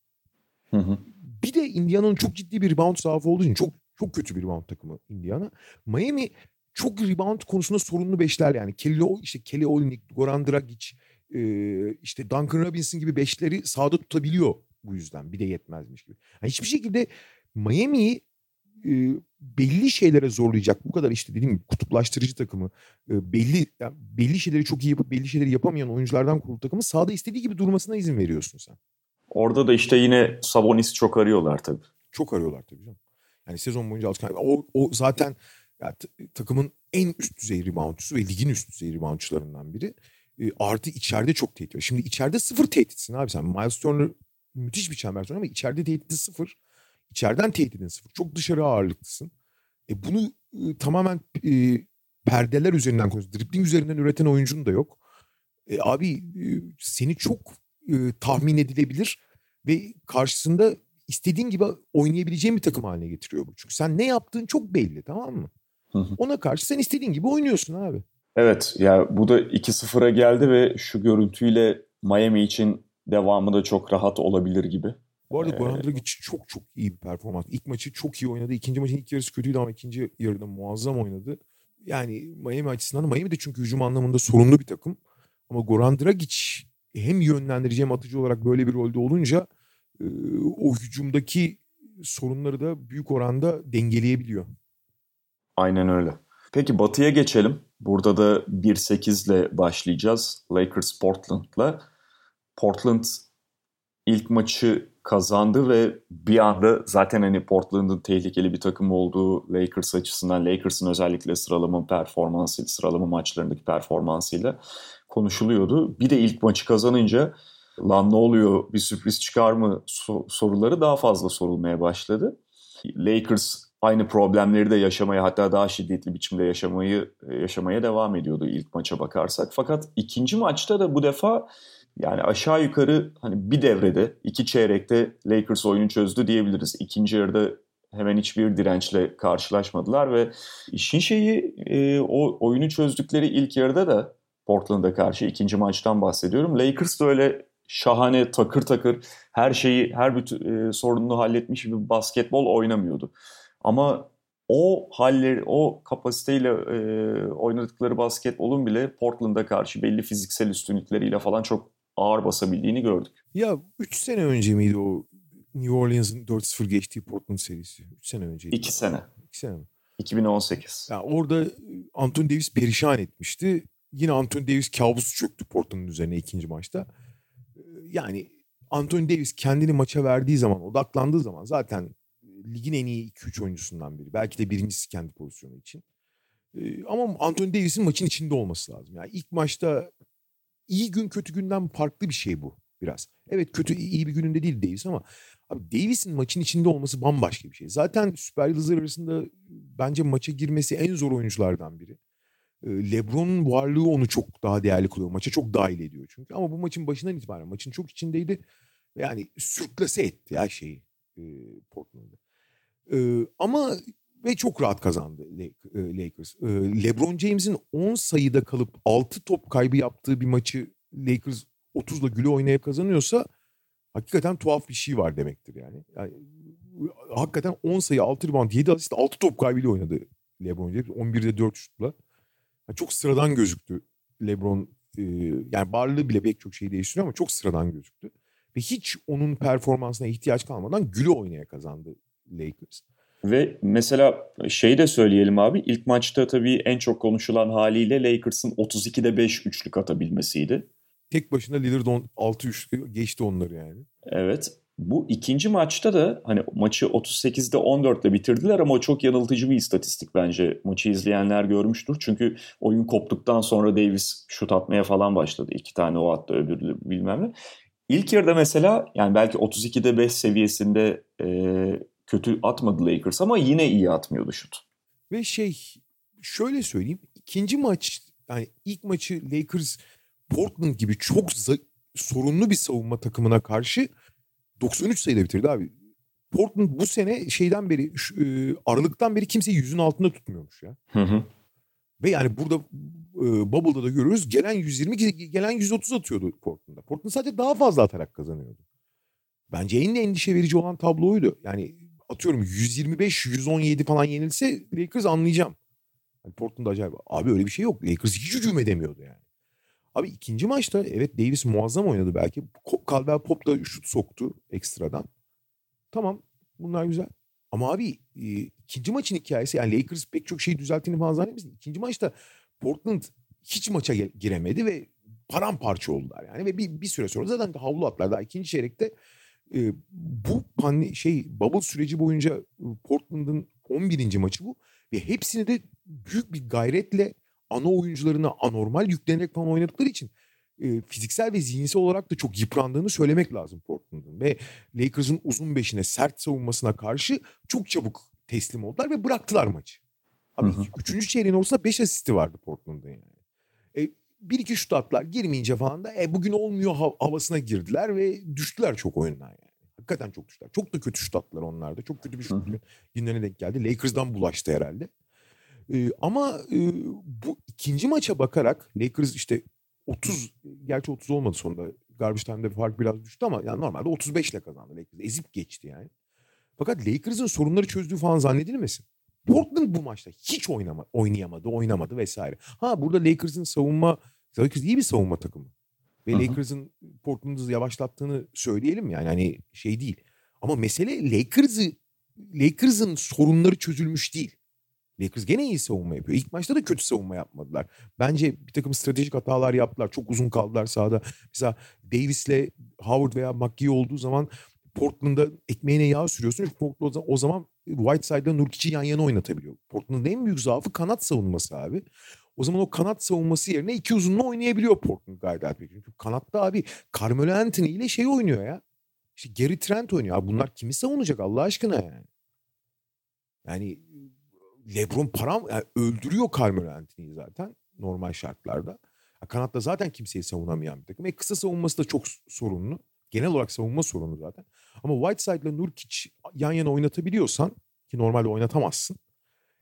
Hı hı. Bir de Indiana'nın çok ciddi bir rebound zaafı olduğu için çok çok kötü bir rebound takımı Indiana. Miami çok rebound konusunda sorunlu beşler yani. Kelly, işte Kelly Olynyk, Goran Dragic, işte Duncan Robinson gibi beşleri sahada tutabiliyor bu yüzden. Bir de yetmezmiş gibi. Yani hiçbir şekilde Miami'yi belli şeylere zorlayacak bu kadar işte dediğim gibi kutuplaştırıcı takımı belli yani belli şeyleri çok iyi yapıp belli şeyleri yapamayan oyunculardan kurulu takımı sahada istediği gibi durmasına izin veriyorsun sen. Orada da işte yine Sabonis çok arıyorlar tabii. Çok arıyorlar tabii canım. Yani sezon boyunca alışkan. O, o zaten yani takımın en üst düzey reboundçusu ve ligin üst düzey reboundçularından biri. E, artı içeride çok tehdit var. Şimdi içeride sıfır tehditsin abi sen. Miles Turner müthiş bir çember ama içeride tehdidi sıfır. İçeriden tehdidin sıfır. Çok dışarı ağırlıklısın. E bunu e, tamamen e, perdeler üzerinden konuşuyoruz. Dribbling üzerinden üreten oyuncun da yok. E, abi e, seni çok e, tahmin edilebilir ve karşısında istediğin gibi oynayabileceğin bir takım haline getiriyor bu. Çünkü sen ne yaptığın çok belli tamam mı? Hı hı. Ona karşı sen istediğin gibi oynuyorsun abi. Evet ya bu da 2-0'a geldi ve şu görüntüyle Miami için devamı da çok rahat olabilir gibi. Bu arada Ee, Goran Dragic çok çok iyi bir performans. İlk maçı çok iyi oynadı. İkinci maçın ilk yarısı kötüydü ama ikinci yarıda muazzam oynadı. Yani Miami açısından Miami de çünkü hücum anlamında sorunlu bir takım. Ama Goran Dragic hem yönlendirici hem atıcı olarak böyle bir rolde olunca o hücumdaki sorunları da büyük oranda dengeleyebiliyor. Aynen öyle. Peki Batı'ya geçelim. Burada da 1-8 ile başlayacağız. Lakers Portland'la. Portland ilk maçı kazandı ve bir anda zaten hani Portland'ın tehlikeli bir takım olduğu Lakers açısından Lakers'ın özellikle sıralama performansı, sıralama maçlarındaki performansıyla konuşuluyordu. Bir de ilk maçı kazanınca lan ne oluyor bir sürpriz çıkar mı so- soruları daha fazla sorulmaya başladı. Lakers aynı problemleri de yaşamaya hatta daha şiddetli biçimde yaşamayı yaşamaya devam ediyordu ilk maça bakarsak. Fakat ikinci maçta da bu defa yani aşağı yukarı hani bir devrede, iki çeyrekte Lakers oyunu çözdü diyebiliriz. İkinci yarıda hemen hiçbir dirençle karşılaşmadılar ve işin şeyi e, o oyunu çözdükleri ilk yarıda da Portland'a karşı ikinci maçtan bahsediyorum. Lakers da öyle şahane takır takır her şeyi her bütün e, sorununu halletmiş bir basketbol oynamıyordu. Ama o halleri, o kapasiteyle e, oynadıkları basketbolun bile Portland'a karşı belli fiziksel üstünlükleriyle falan çok ağır basabildiğini gördük. Ya 3 sene önce miydi o New Orleans'ın 4-0 geçtiği Portland serisi? 3 sene önceydi. 2 sene. 2 sene mi? 2018. Ya orada Anthony Davis perişan etmişti. Yine Anthony Davis kabusu çöktü Portland'ın üzerine ikinci maçta. Yani Anthony Davis kendini maça verdiği zaman, odaklandığı zaman zaten ligin en iyi 2-3 oyuncusundan biri. Belki de birincisi kendi pozisyonu için. Ama Anthony Davis'in maçın içinde olması lazım. Yani ilk maçta iyi gün kötü günden farklı bir şey bu biraz. Evet kötü iyi bir gününde değil Davis ama abi Davis'in maçın içinde olması bambaşka bir şey. Zaten süper yıldızlar arasında bence maça girmesi en zor oyunculardan biri. LeBron'un varlığı onu çok daha değerli kılıyor. Maça çok dahil ediyor çünkü. Ama bu maçın başından itibaren maçın çok içindeydi. Yani sürklase etti ya şeyi e, Portland'ı. E, ama ve çok rahat kazandı Lakers. E, LeBron James'in 10 sayıda kalıp 6 top kaybı yaptığı bir maçı Lakers 30'la güle oynayıp kazanıyorsa hakikaten tuhaf bir şey var demektir yani. yani hakikaten 10 sayı 6 rebound 7 asist 6 top kaybıyla oynadı LeBron James. 11'de 4 şutla. Çok sıradan gözüktü LeBron. E, yani varlığı bile pek çok şeyi değiştiriyor ama çok sıradan gözüktü. Ve hiç onun performansına ihtiyaç kalmadan güle oynaya kazandı Lakers. Ve mesela şey de söyleyelim abi ilk maçta tabii en çok konuşulan haliyle Lakers'ın 32'de 5 üçlük atabilmesiydi. Tek başına Lillard 6 üçlük geçti onları yani. Evet. Bu ikinci maçta da hani maçı 38'de 14 ile bitirdiler ama o çok yanıltıcı bir istatistik bence. Maçı izleyenler görmüştür. Çünkü oyun koptuktan sonra Davis şut atmaya falan başladı. İki tane o attı öbürü bilmem ne. İlk yarıda mesela yani belki 32'de 5 seviyesinde e, kötü atmadı Lakers ama yine iyi atmıyordu şut. Ve şey şöyle söyleyeyim ikinci maç yani ilk maçı Lakers Portland gibi çok sorunlu bir savunma takımına karşı 93 sayıda bitirdi abi. Portland bu sene şeyden beri şu, e, Aralık'tan beri kimseyi yüzün altında tutmuyormuş ya. Hı hı. Ve yani burada e, Bubble'da da görüyoruz gelen 120 gelen 130 atıyordu Portland'da. Portland sadece daha fazla atarak kazanıyordu. Bence en endişe verici olan tablo oydu. Yani atıyorum 125 117 falan yenilse Lakers anlayacağım. Yani Portland acayip. Abi öyle bir şey yok. Lakers hiç hücum edemiyordu yani. Abi ikinci maçta evet Davis muazzam oynadı belki. Caldwell Pop da şut soktu ekstradan. Tamam bunlar güzel. Ama abi e, ikinci maçın hikayesi yani Lakers pek çok şeyi düzelttiğini falan zannetmesin. İkinci maçta Portland hiç maça giremedi ve paramparça oldular yani ve bir, bir süre sonra zaten havlu atlar daha ikinci çeyrekte e, bu pandemi şey bubble süreci boyunca Portland'ın 11. maçı bu ve hepsini de büyük bir gayretle ana oyuncularına anormal yüklenerek falan oynadıkları için e, fiziksel ve zihinsel olarak da çok yıprandığını söylemek lazım Portland'ın. Ve Lakers'ın uzun beşine sert savunmasına karşı çok çabuk teslim oldular ve bıraktılar maçı. Abi hı hı. üçüncü çeyreğin ortasında 5 asisti vardı Portland'ın yani. E, bir iki şut atlar girmeyince falan da e, bugün olmuyor hav- havasına girdiler ve düştüler çok oyundan yani. Hakikaten çok düştüler. Çok da kötü şut attılar onlarda. Çok kötü bir şut günlerine denk geldi. Lakers'dan bulaştı herhalde. Ee, ama e, bu ikinci maça bakarak Lakers işte 30 gerçi 30 olmadı sonunda. Garbage time'de fark biraz düştü ama yani normalde 35 ile kazandı Lakers. Ezip geçti yani. Fakat Lakers'ın sorunları çözdüğü falan zannedilmesin. Portland bu maçta hiç oynama, oynayamadı, oynamadı vesaire. Ha burada Lakers'ın savunma, Lakers iyi bir savunma takımı. Ve Hı-hı. Lakers'ın Portland'ı yavaşlattığını söyleyelim yani hani şey değil. Ama mesele Lakers'ı Lakers'ın sorunları çözülmüş değil. Lakers gene iyi savunma yapıyor. İlk maçta da kötü savunma yapmadılar. Bence bir takım stratejik hatalar yaptılar. Çok uzun kaldılar sahada. Mesela Davis'le Howard veya McGee olduğu zaman Portland'da ekmeğine yağ sürüyorsun. Portland o zaman Whiteside'da Nurkic'i yan yana oynatabiliyor. Portland'ın en büyük zaafı kanat savunması abi. O zaman o kanat savunması yerine iki uzunla oynayabiliyor Portland gayet abi. Çünkü kanatta abi Carmelo Anthony ile şey oynuyor ya. İşte Gary Trent oynuyor. Abi bunlar kimi savunacak Allah aşkına yani. Yani LeBron param yani öldürüyor Carmelo Anthony'yi zaten normal şartlarda. Kanatta zaten kimseyi savunamayan bir takım. E kısa savunması da çok sorunlu. Genel olarak savunma sorunu zaten. Ama Whiteside ile Nurkic yan yana oynatabiliyorsan ki normalde oynatamazsın.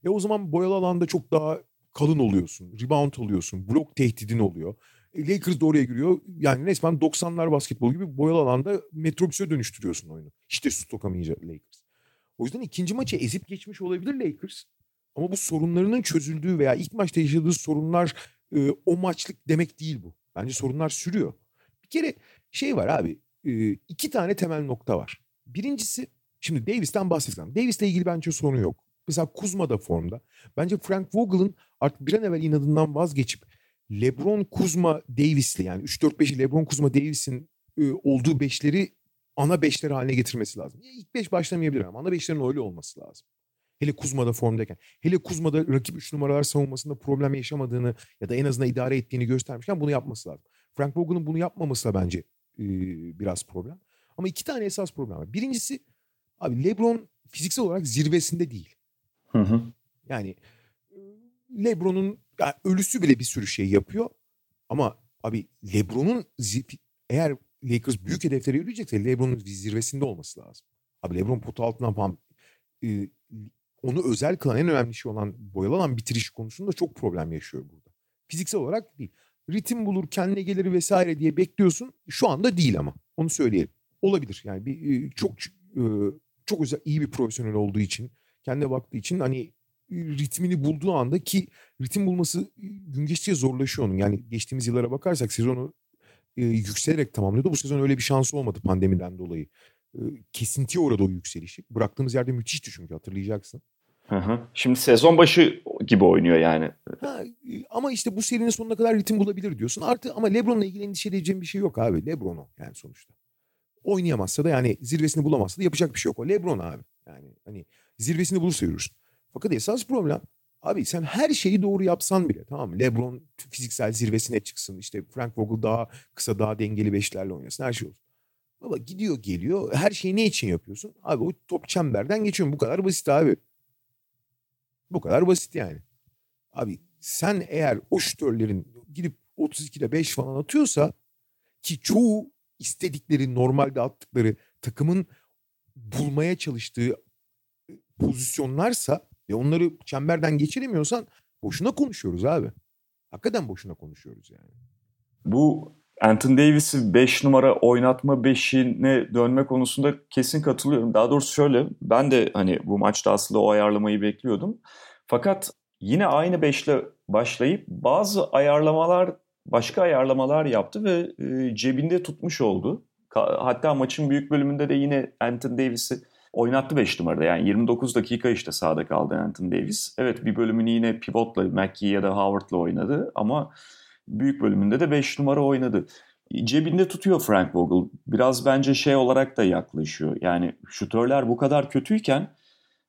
E o zaman boyalı alanda çok daha kalın oluyorsun. Rebound oluyorsun. Blok tehdidin oluyor. E Lakers de oraya giriyor. Yani resmen 90'lar basketbol gibi boyalı alanda metrobüse dönüştürüyorsun oyunu. İşte su sokamayacak Lakers. O yüzden ikinci maçı ezip geçmiş olabilir Lakers. Ama bu sorunlarının çözüldüğü veya ilk maçta yaşadığı sorunlar e, o maçlık demek değil bu. Bence sorunlar sürüyor. Bir kere şey var abi. E, iki tane temel nokta var. Birincisi şimdi Davis'ten bahsedeceğim. Davis'le ilgili bence sorun yok. Mesela Kuzma da formda. Bence Frank Vogel'ın artık bir an evvel inadından vazgeçip LeBron, Kuzma, Davis'le yani 3-4-5'i LeBron, Kuzma, Davis'in e, olduğu beşleri ana beşler haline getirmesi lazım. İlk beş başlamayabilir ama ana beşlerin öyle olması lazım. Hele Kuzma'da formdayken. Hele Kuzma'da rakip 3 numaralar savunmasında problem yaşamadığını ya da en azından idare ettiğini göstermişken bunu yapması lazım. Frank Vogel'ın bunu yapmaması da bence e, biraz problem. Ama iki tane esas problem var. Birincisi abi LeBron fiziksel olarak zirvesinde değil. Hı hı. Yani LeBron'un yani ölüsü bile bir sürü şey yapıyor. Ama abi LeBron'un eğer Lakers büyük hedeflere yürüyecekse LeBron'un zirvesinde olması lazım. Abi LeBron potu altından falan e, onu özel kılan en önemli şey olan boyalanan bitiriş konusunda çok problem yaşıyor burada. Fiziksel olarak değil. Ritim bulur, kendine gelir vesaire diye bekliyorsun. Şu anda değil ama. Onu söyleyelim. Olabilir. Yani bir çok çok özel iyi bir profesyonel olduğu için, kendine baktığı için hani ritmini bulduğu anda ki ritim bulması gün geçtikçe zorlaşıyor onun. Yani geçtiğimiz yıllara bakarsak sezonu e, yükselerek tamamlıyordu. Bu sezon öyle bir şansı olmadı pandemiden dolayı. E, kesintiye uğradı o yükselişi. Bıraktığımız yerde müthişti çünkü hatırlayacaksın. Şimdi sezon başı gibi oynuyor yani. Ha, ama işte bu serinin sonuna kadar ritim bulabilir diyorsun. Artı ama LeBron'la ilgili endişe edeceğim bir şey yok abi. LeBron o yani sonuçta. Oynayamazsa da yani zirvesini bulamazsa da yapacak bir şey yok. O LeBron abi. Yani hani zirvesini bulursa yürürsün. Fakat esas problem abi sen her şeyi doğru yapsan bile tamam mı? LeBron fiziksel zirvesine çıksın. İşte Frank Vogel daha kısa daha dengeli beşlerle oynasın. Her şey olsun. Baba gidiyor geliyor. Her şeyi ne için yapıyorsun? Abi o top çemberden geçiyorsun. Bu kadar basit abi. Bu kadar basit yani. Abi sen eğer o şütörlerin gidip 32'de 5 falan atıyorsa ki çoğu istedikleri normalde attıkları takımın bulmaya çalıştığı e, pozisyonlarsa ve onları çemberden geçiremiyorsan boşuna konuşuyoruz abi. Hakikaten boşuna konuşuyoruz yani. Bu Anthony Davis'i 5 numara oynatma 5'ine dönme konusunda kesin katılıyorum. Daha doğrusu şöyle ben de hani bu maçta aslında o ayarlamayı bekliyordum. Fakat yine aynı 5'le başlayıp bazı ayarlamalar başka ayarlamalar yaptı ve e, cebinde tutmuş oldu. Hatta maçın büyük bölümünde de yine Anthony Davis'i oynattı 5 numarada. Yani 29 dakika işte sahada kaldı Anthony Davis. Evet bir bölümünü yine pivotla, McKee ya da Howard'la oynadı ama büyük bölümünde de 5 numara oynadı. Cebinde tutuyor Frank Vogel. Biraz bence şey olarak da yaklaşıyor. Yani şutörler bu kadar kötüyken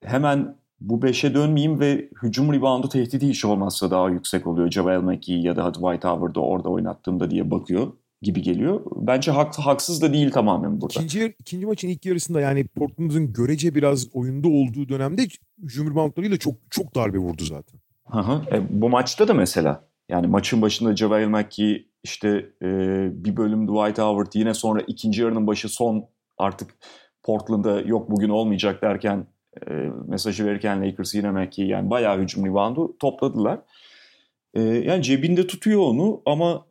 hemen bu 5'e dönmeyeyim ve hücum reboundu tehdidi hiç olmazsa daha yüksek oluyor. Javel McGee ya da Dwight Howard'ı orada oynattığımda diye bakıyor gibi geliyor. Bence hak, haksız da değil tamamen burada. İkinci, ikinci maçın ilk yarısında yani Portland'ın görece biraz oyunda olduğu dönemde hücum reboundlarıyla çok çok darbe vurdu zaten. Hı hı. E, bu maçta da mesela yani maçın başında JaVale McGee işte e, bir bölüm Dwight Howard yine sonra ikinci yarının başı son artık Portland'da yok bugün olmayacak derken e, mesajı verirken Lakers yine McGee yani bayağı hücum reboundu topladılar. E, yani cebinde tutuyor onu ama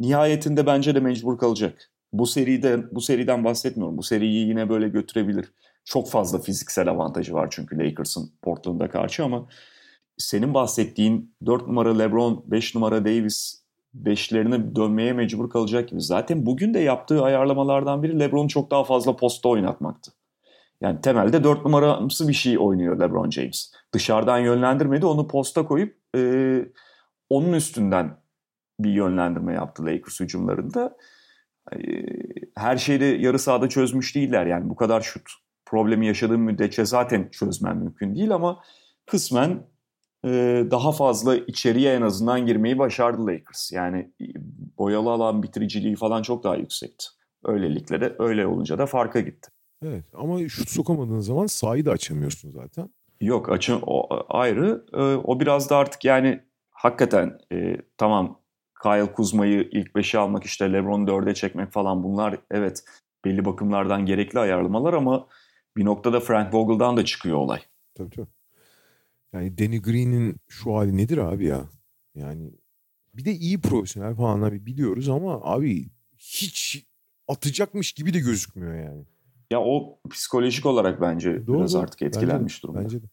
nihayetinde bence de mecbur kalacak. Bu seride bu seriden bahsetmiyorum. Bu seriyi yine böyle götürebilir. Çok fazla fiziksel avantajı var çünkü Lakers'ın Portland'a karşı ama senin bahsettiğin 4 numara LeBron, 5 numara Davis beşlerine dönmeye mecbur kalacak gibi. Zaten bugün de yaptığı ayarlamalardan biri LeBron'u çok daha fazla posta oynatmaktı. Yani temelde 4 numaramsı bir şey oynuyor LeBron James. Dışarıdan yönlendirmedi onu posta koyup e, onun üstünden bir yönlendirme yaptı Lakers hücumlarında. E, her şeyi yarı sahada çözmüş değiller. Yani bu kadar şut problemi yaşadığım müddetçe zaten çözmen mümkün değil ama kısmen daha fazla içeriye en azından girmeyi başardı Lakers. Yani boyalı alan bitiriciliği falan çok daha yüksekti. Öylelikle de öyle olunca da farka gitti. Evet ama şut sokamadığın zaman sahayı da açamıyorsun zaten. Yok açım o ayrı. O biraz da artık yani hakikaten e, tamam Kyle Kuzma'yı ilk beşe almak işte LeBron'u dörde çekmek falan bunlar evet belli bakımlardan gerekli ayarlamalar ama bir noktada Frank Vogel'dan da çıkıyor olay. Tabii tabii. Yani Danny Green'in şu hali nedir abi ya? Yani bir de iyi profesyonel falan abi biliyoruz ama abi hiç atacakmış gibi de gözükmüyor yani. Ya o psikolojik olarak bence Doğru, biraz artık etkilenmiş bence, durumda. Bence de.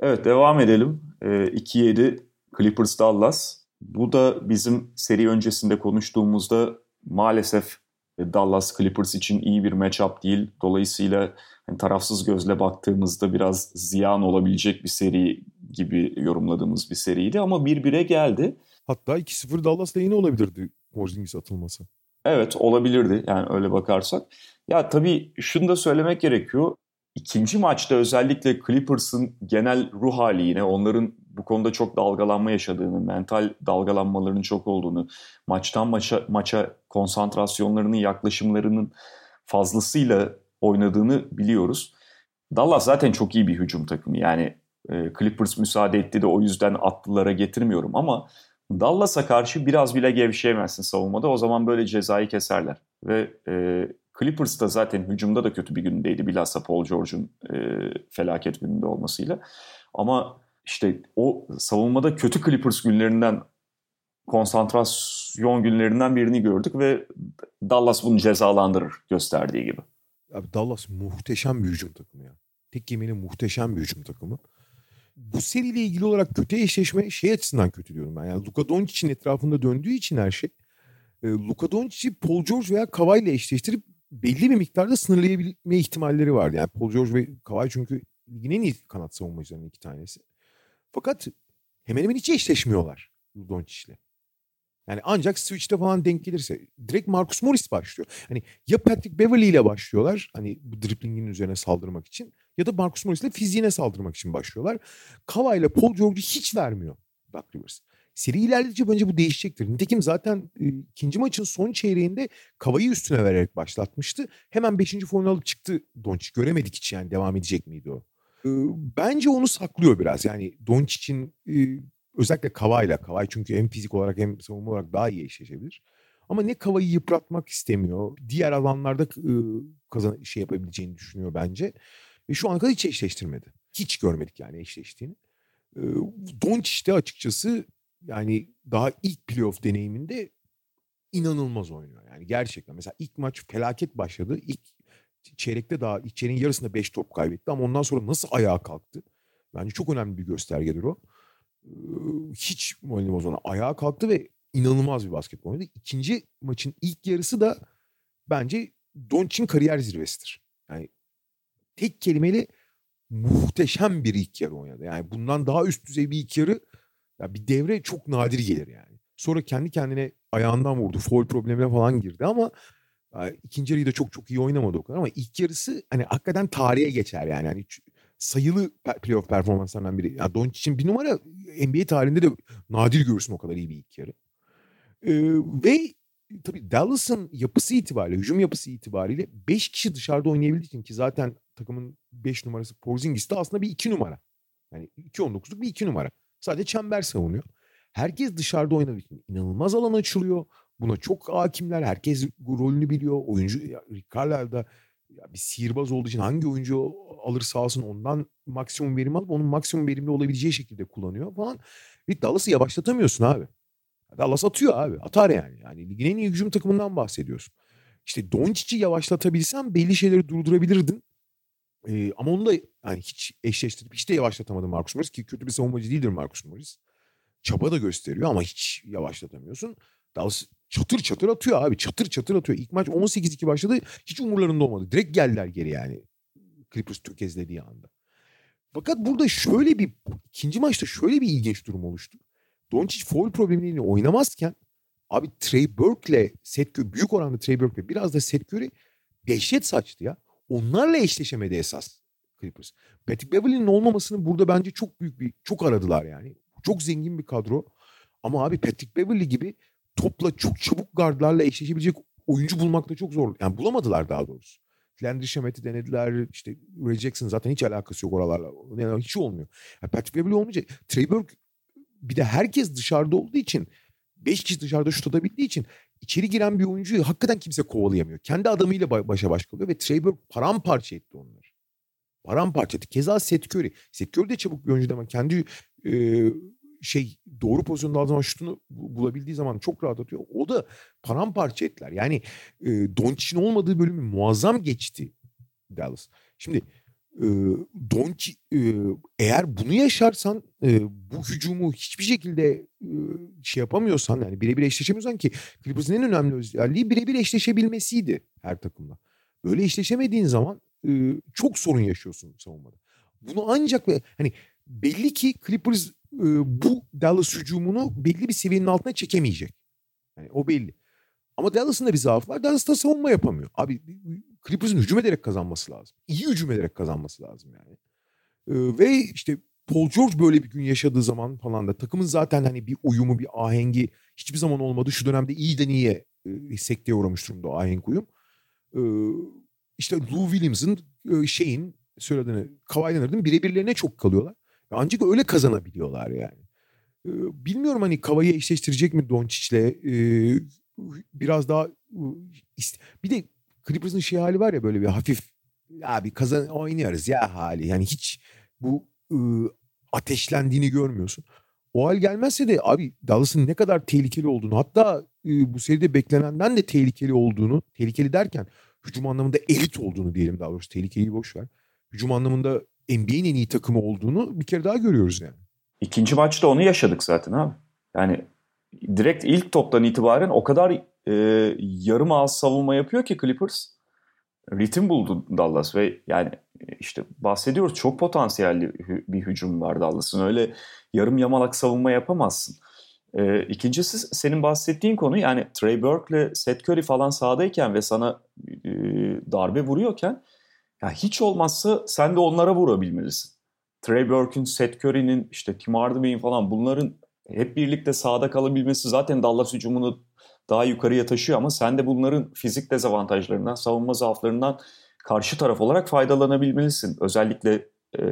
Evet devam edelim. Ee, 2-7 Clippers Dallas. Bu da bizim seri öncesinde konuştuğumuzda maalesef Dallas Clippers için iyi bir matchup değil. Dolayısıyla hani tarafsız gözle baktığımızda biraz ziyan olabilecek bir seri gibi yorumladığımız bir seriydi ama bir bire geldi. Hatta 2-0 Dallas'la yine olabilirdi Porzingis atılması. Evet olabilirdi yani öyle bakarsak. Ya tabii şunu da söylemek gerekiyor. İkinci maçta özellikle Clippers'ın genel ruh hali yine onların bu konuda çok dalgalanma yaşadığını, mental dalgalanmaların çok olduğunu, maçtan maça, maça konsantrasyonlarının, yaklaşımlarının fazlasıyla oynadığını biliyoruz. Dallas zaten çok iyi bir hücum takımı. Yani e, Clippers müsaade etti de o yüzden atlılara getirmiyorum ama Dallas'a karşı biraz bile gevşeyemezsin savunmada. O zaman böyle cezayı keserler. Ve e, Clippers da zaten hücumda da kötü bir gündeydi. Bilhassa Paul George'un e, felaket gününde olmasıyla. Ama işte o savunmada kötü Clippers günlerinden konsantrasyon günlerinden birini gördük ve Dallas bunu cezalandırır gösterdiği gibi. Abi Dallas muhteşem bir hücum takımı ya. Tek yemeğine muhteşem bir hücum takımı. Bu seriyle ilgili olarak kötü eşleşme şey açısından kötü diyorum ben. Yani Luka Doncic'in etrafında döndüğü için her şey. E, Luka Doncic'i Paul George veya Kawhi ile eşleştirip belli bir miktarda sınırlayabilme ihtimalleri vardı. Yani Paul George ve Kawhi çünkü ligin en iyi kanat savunmacılarının iki tanesi. Fakat hemen hemen hiç eşleşmiyorlar Doncic'le. Yani ancak switch'te falan denk gelirse. Direkt Marcus Morris başlıyor. Hani ya Patrick Beverly ile başlıyorlar. Hani bu driplingin üzerine saldırmak için. Ya da Marcus Morris ile fiziğine saldırmak için başlıyorlar. Kava ile Paul George'u hiç vermiyor Doug Rivers. Seri ilerledikçe bence bu değişecektir. Nitekim zaten e, ikinci maçın son çeyreğinde Kava'yı üstüne vererek başlatmıştı. Hemen beşinci foyunu alıp çıktı Doncic. Göremedik hiç yani devam edecek miydi o. Bence onu saklıyor biraz. Yani Doncic'in Özellikle Kava'yla. Kavay çünkü hem fizik olarak hem savunma olarak daha iyi eşleşebilir. Ama ne Kava'yı yıpratmak istemiyor. Diğer alanlarda kazan şey yapabileceğini düşünüyor bence. Ve şu ana kadar hiç eşleştirmedi. Hiç görmedik yani eşleştiğini. Doncic de açıkçası yani daha ilk playoff deneyiminde inanılmaz oynuyor. Yani gerçekten mesela ilk maç felaket başladı. İlk çeyrekte daha içerinin yarısında 5 top kaybetti ama ondan sonra nasıl ayağa kalktı? Bence çok önemli bir göstergedir o hiç moralini bozmadan ayağa kalktı ve inanılmaz bir basketbol oynadı. İkinci maçın ilk yarısı da bence Doncic'in kariyer zirvesidir. Yani tek kelimeyle muhteşem bir ilk yarı oynadı. Yani bundan daha üst düzey bir ilk yarı ya bir devre çok nadir gelir yani. Sonra kendi kendine ayağından vurdu. Foul problemine falan girdi ama ikinci yarıyı da çok çok iyi oynamadı o kadar ama ilk yarısı hani hakikaten tarihe geçer yani. yani sayılı playoff performanslarından biri. Yani Doncic'in bir numara NBA tarihinde de nadir görürsün o kadar iyi bir ilk yarı. Ee, ve tabii Dallas'ın yapısı itibariyle, hücum yapısı itibariyle 5 kişi dışarıda oynayabildiği için ki zaten takımın 5 numarası Porzingis de aslında bir 2 numara. Yani 2-19'luk bir 2 numara. Sadece çember savunuyor. Herkes dışarıda oynadığı için inanılmaz alan açılıyor. Buna çok hakimler. Herkes rolünü biliyor. Oyuncu Rick Carlisle'da ya bir sihirbaz olduğu için hangi oyuncu alırsa alsın ondan maksimum verim alıp onun maksimum verimli olabileceği şekilde kullanıyor falan. Ve Dallas'ı yavaşlatamıyorsun abi. Dallas atıyor abi. Atar yani. Yani ligin en iyi hücum takımından bahsediyorsun. İşte Doncic'i yavaşlatabilsen belli şeyleri durdurabilirdin. Ee, ama onu da yani hiç eşleştirip hiç de yavaşlatamadı Marcus Morris ki kötü bir savunmacı değildir Marcus Morris. Çaba da gösteriyor ama hiç yavaşlatamıyorsun. Dallas çatır çatır atıyor abi. Çatır çatır atıyor. İlk maç 18-2 başladı. Hiç umurlarında olmadı. Direkt geldiler geri yani. Clippers tökezlediği anda. Fakat burada şöyle bir ikinci maçta şöyle bir ilginç durum oluştu. Doncic foul problemiyle oynamazken abi Trey Burke'le Seth Curry büyük oranda Trey Burke'le biraz da Seth Curry dehşet saçtı ya. Onlarla eşleşemedi esas Clippers. Patrick Beverly'nin olmamasını burada bence çok büyük bir çok aradılar yani. Çok zengin bir kadro. Ama abi Patrick Beverly gibi topla çok çabuk gardlarla eşleşebilecek oyuncu bulmakta çok zor. Yani bulamadılar daha doğrusu. Landry Shamet'i denediler. İşte Ray Jackson zaten hiç alakası yok oralarla. Yani hiç olmuyor. Yani Patrick Beverly olmayınca Trey Burke bir de herkes dışarıda olduğu için 5 kişi dışarıda şut atabildiği için içeri giren bir oyuncuyu hakikaten kimse kovalayamıyor. Kendi adamıyla başa baş kalıyor ve Trey Burke paramparça etti onları. Paramparça etti. Keza Seth Curry. Seth Curry de çabuk bir oyuncu ama kendi e, şey doğru pozisyonda aldığı zaman şutunu bulabildiği zaman çok rahat atıyor. O da paramparça ettiler. Yani e, Doncic'in olmadığı bölümü muazzam geçti Dallas. Şimdi e, Doncic e, eğer bunu yaşarsan e, bu hücumu hiçbir şekilde e, şey yapamıyorsan yani birebir eşleşemiyorsan ki Clippers'ın en önemli özelliği birebir eşleşebilmesiydi her takımla. Böyle eşleşemediğin zaman e, çok sorun yaşıyorsun savunmada. Bunu ancak ve hani belli ki Clippers e, bu Dallas hücumunu belli bir seviyenin altına çekemeyecek. Yani o belli. Ama Dallas'ın da bir zaafı var. Dallas da savunma yapamıyor. Abi Clippers'ın hücum ederek kazanması lazım. İyi hücum ederek kazanması lazım yani. E, ve işte Paul George böyle bir gün yaşadığı zaman falan da takımın zaten hani bir uyumu, bir ahengi hiçbir zaman olmadı. Şu dönemde iyiden iyiye e, sekteye uğramış durumda o ahenk uyum. E, işte Lou Williams'ın e, şeyin söylediğini Kawhi Leonard'ın birebirlerine çok kalıyorlar. Ancak öyle kazanabiliyorlar yani. Bilmiyorum hani Kava'yı eşleştirecek mi Doncic'le? Biraz daha bir de Clippers'ın şey hali var ya böyle bir hafif abi kazan oynuyoruz ya hali. Yani hiç bu ateşlendiğini görmüyorsun. O hal gelmezse de abi Dallas'ın ne kadar tehlikeli olduğunu hatta bu seride beklenenden de tehlikeli olduğunu tehlikeli derken hücum anlamında elit olduğunu diyelim daha doğrusu tehlikeyi boş ver. Hücum anlamında NBA'nin en iyi takımı olduğunu bir kere daha görüyoruz yani. İkinci maçta onu yaşadık zaten abi. Yani direkt ilk toptan itibaren o kadar e, yarım ağız savunma yapıyor ki Clippers. Ritim buldu Dallas ve yani işte bahsediyoruz çok potansiyelli bir hücum var Dallas'ın. Öyle yarım yamalak savunma yapamazsın. Ee, ikincisi senin bahsettiğin konu yani Trey Burke'le Seth Curry falan sahadayken ve sana e, darbe vuruyorken ya hiç olmazsa sen de onlara vurabilmelisin. Trey Burke'ün, Seth Curry'nin, işte Tim Hardaway'in falan bunların hep birlikte sahada kalabilmesi zaten Dallas hücumunu daha yukarıya taşıyor ama sen de bunların fizik dezavantajlarından, savunma zaaflarından karşı taraf olarak faydalanabilmelisin. Özellikle e,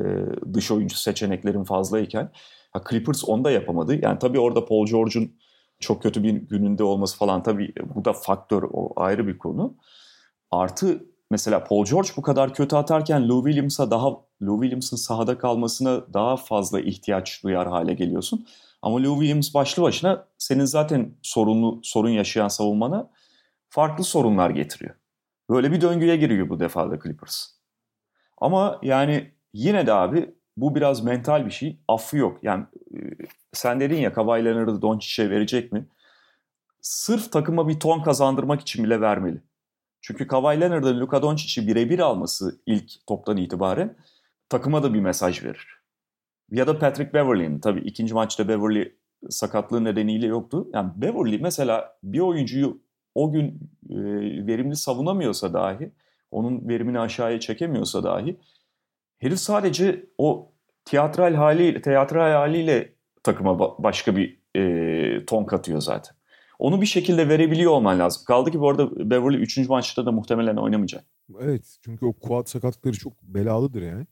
dış oyuncu seçeneklerin fazlayken. Ha, Clippers onu da yapamadı. Yani tabii orada Paul George'un çok kötü bir gününde olması falan tabii bu da faktör o ayrı bir konu. Artı mesela Paul George bu kadar kötü atarken Lou Williams'a daha Lou Williams'ın sahada kalmasına daha fazla ihtiyaç duyar hale geliyorsun. Ama Lou Williams başlı başına senin zaten sorunlu sorun yaşayan savunmana farklı sorunlar getiriyor. Böyle bir döngüye giriyor bu defada Clippers. Ama yani yine de abi bu biraz mental bir şey. Affı yok. Yani e, sen dedin ya Kawhi Leonard'ı Doncic'e verecek mi? Sırf takıma bir ton kazandırmak için bile vermeli. Çünkü Kawhi Leonard'ın Luka Doncic'i birebir alması ilk toptan itibaren takıma da bir mesaj verir. Ya da Patrick Beverley'in tabii ikinci maçta Beverley sakatlığı nedeniyle yoktu. Yani Beverley mesela bir oyuncuyu o gün e, verimli savunamıyorsa dahi, onun verimini aşağıya çekemiyorsa dahi herif sadece o tiyatral haliyle, teatral haliyle takıma başka bir e, ton katıyor zaten. Onu bir şekilde verebiliyor olman lazım. Kaldı ki bu arada Beverly 3. maçta da muhtemelen oynamayacak. Evet çünkü o quad sakatlıkları çok belalıdır yani.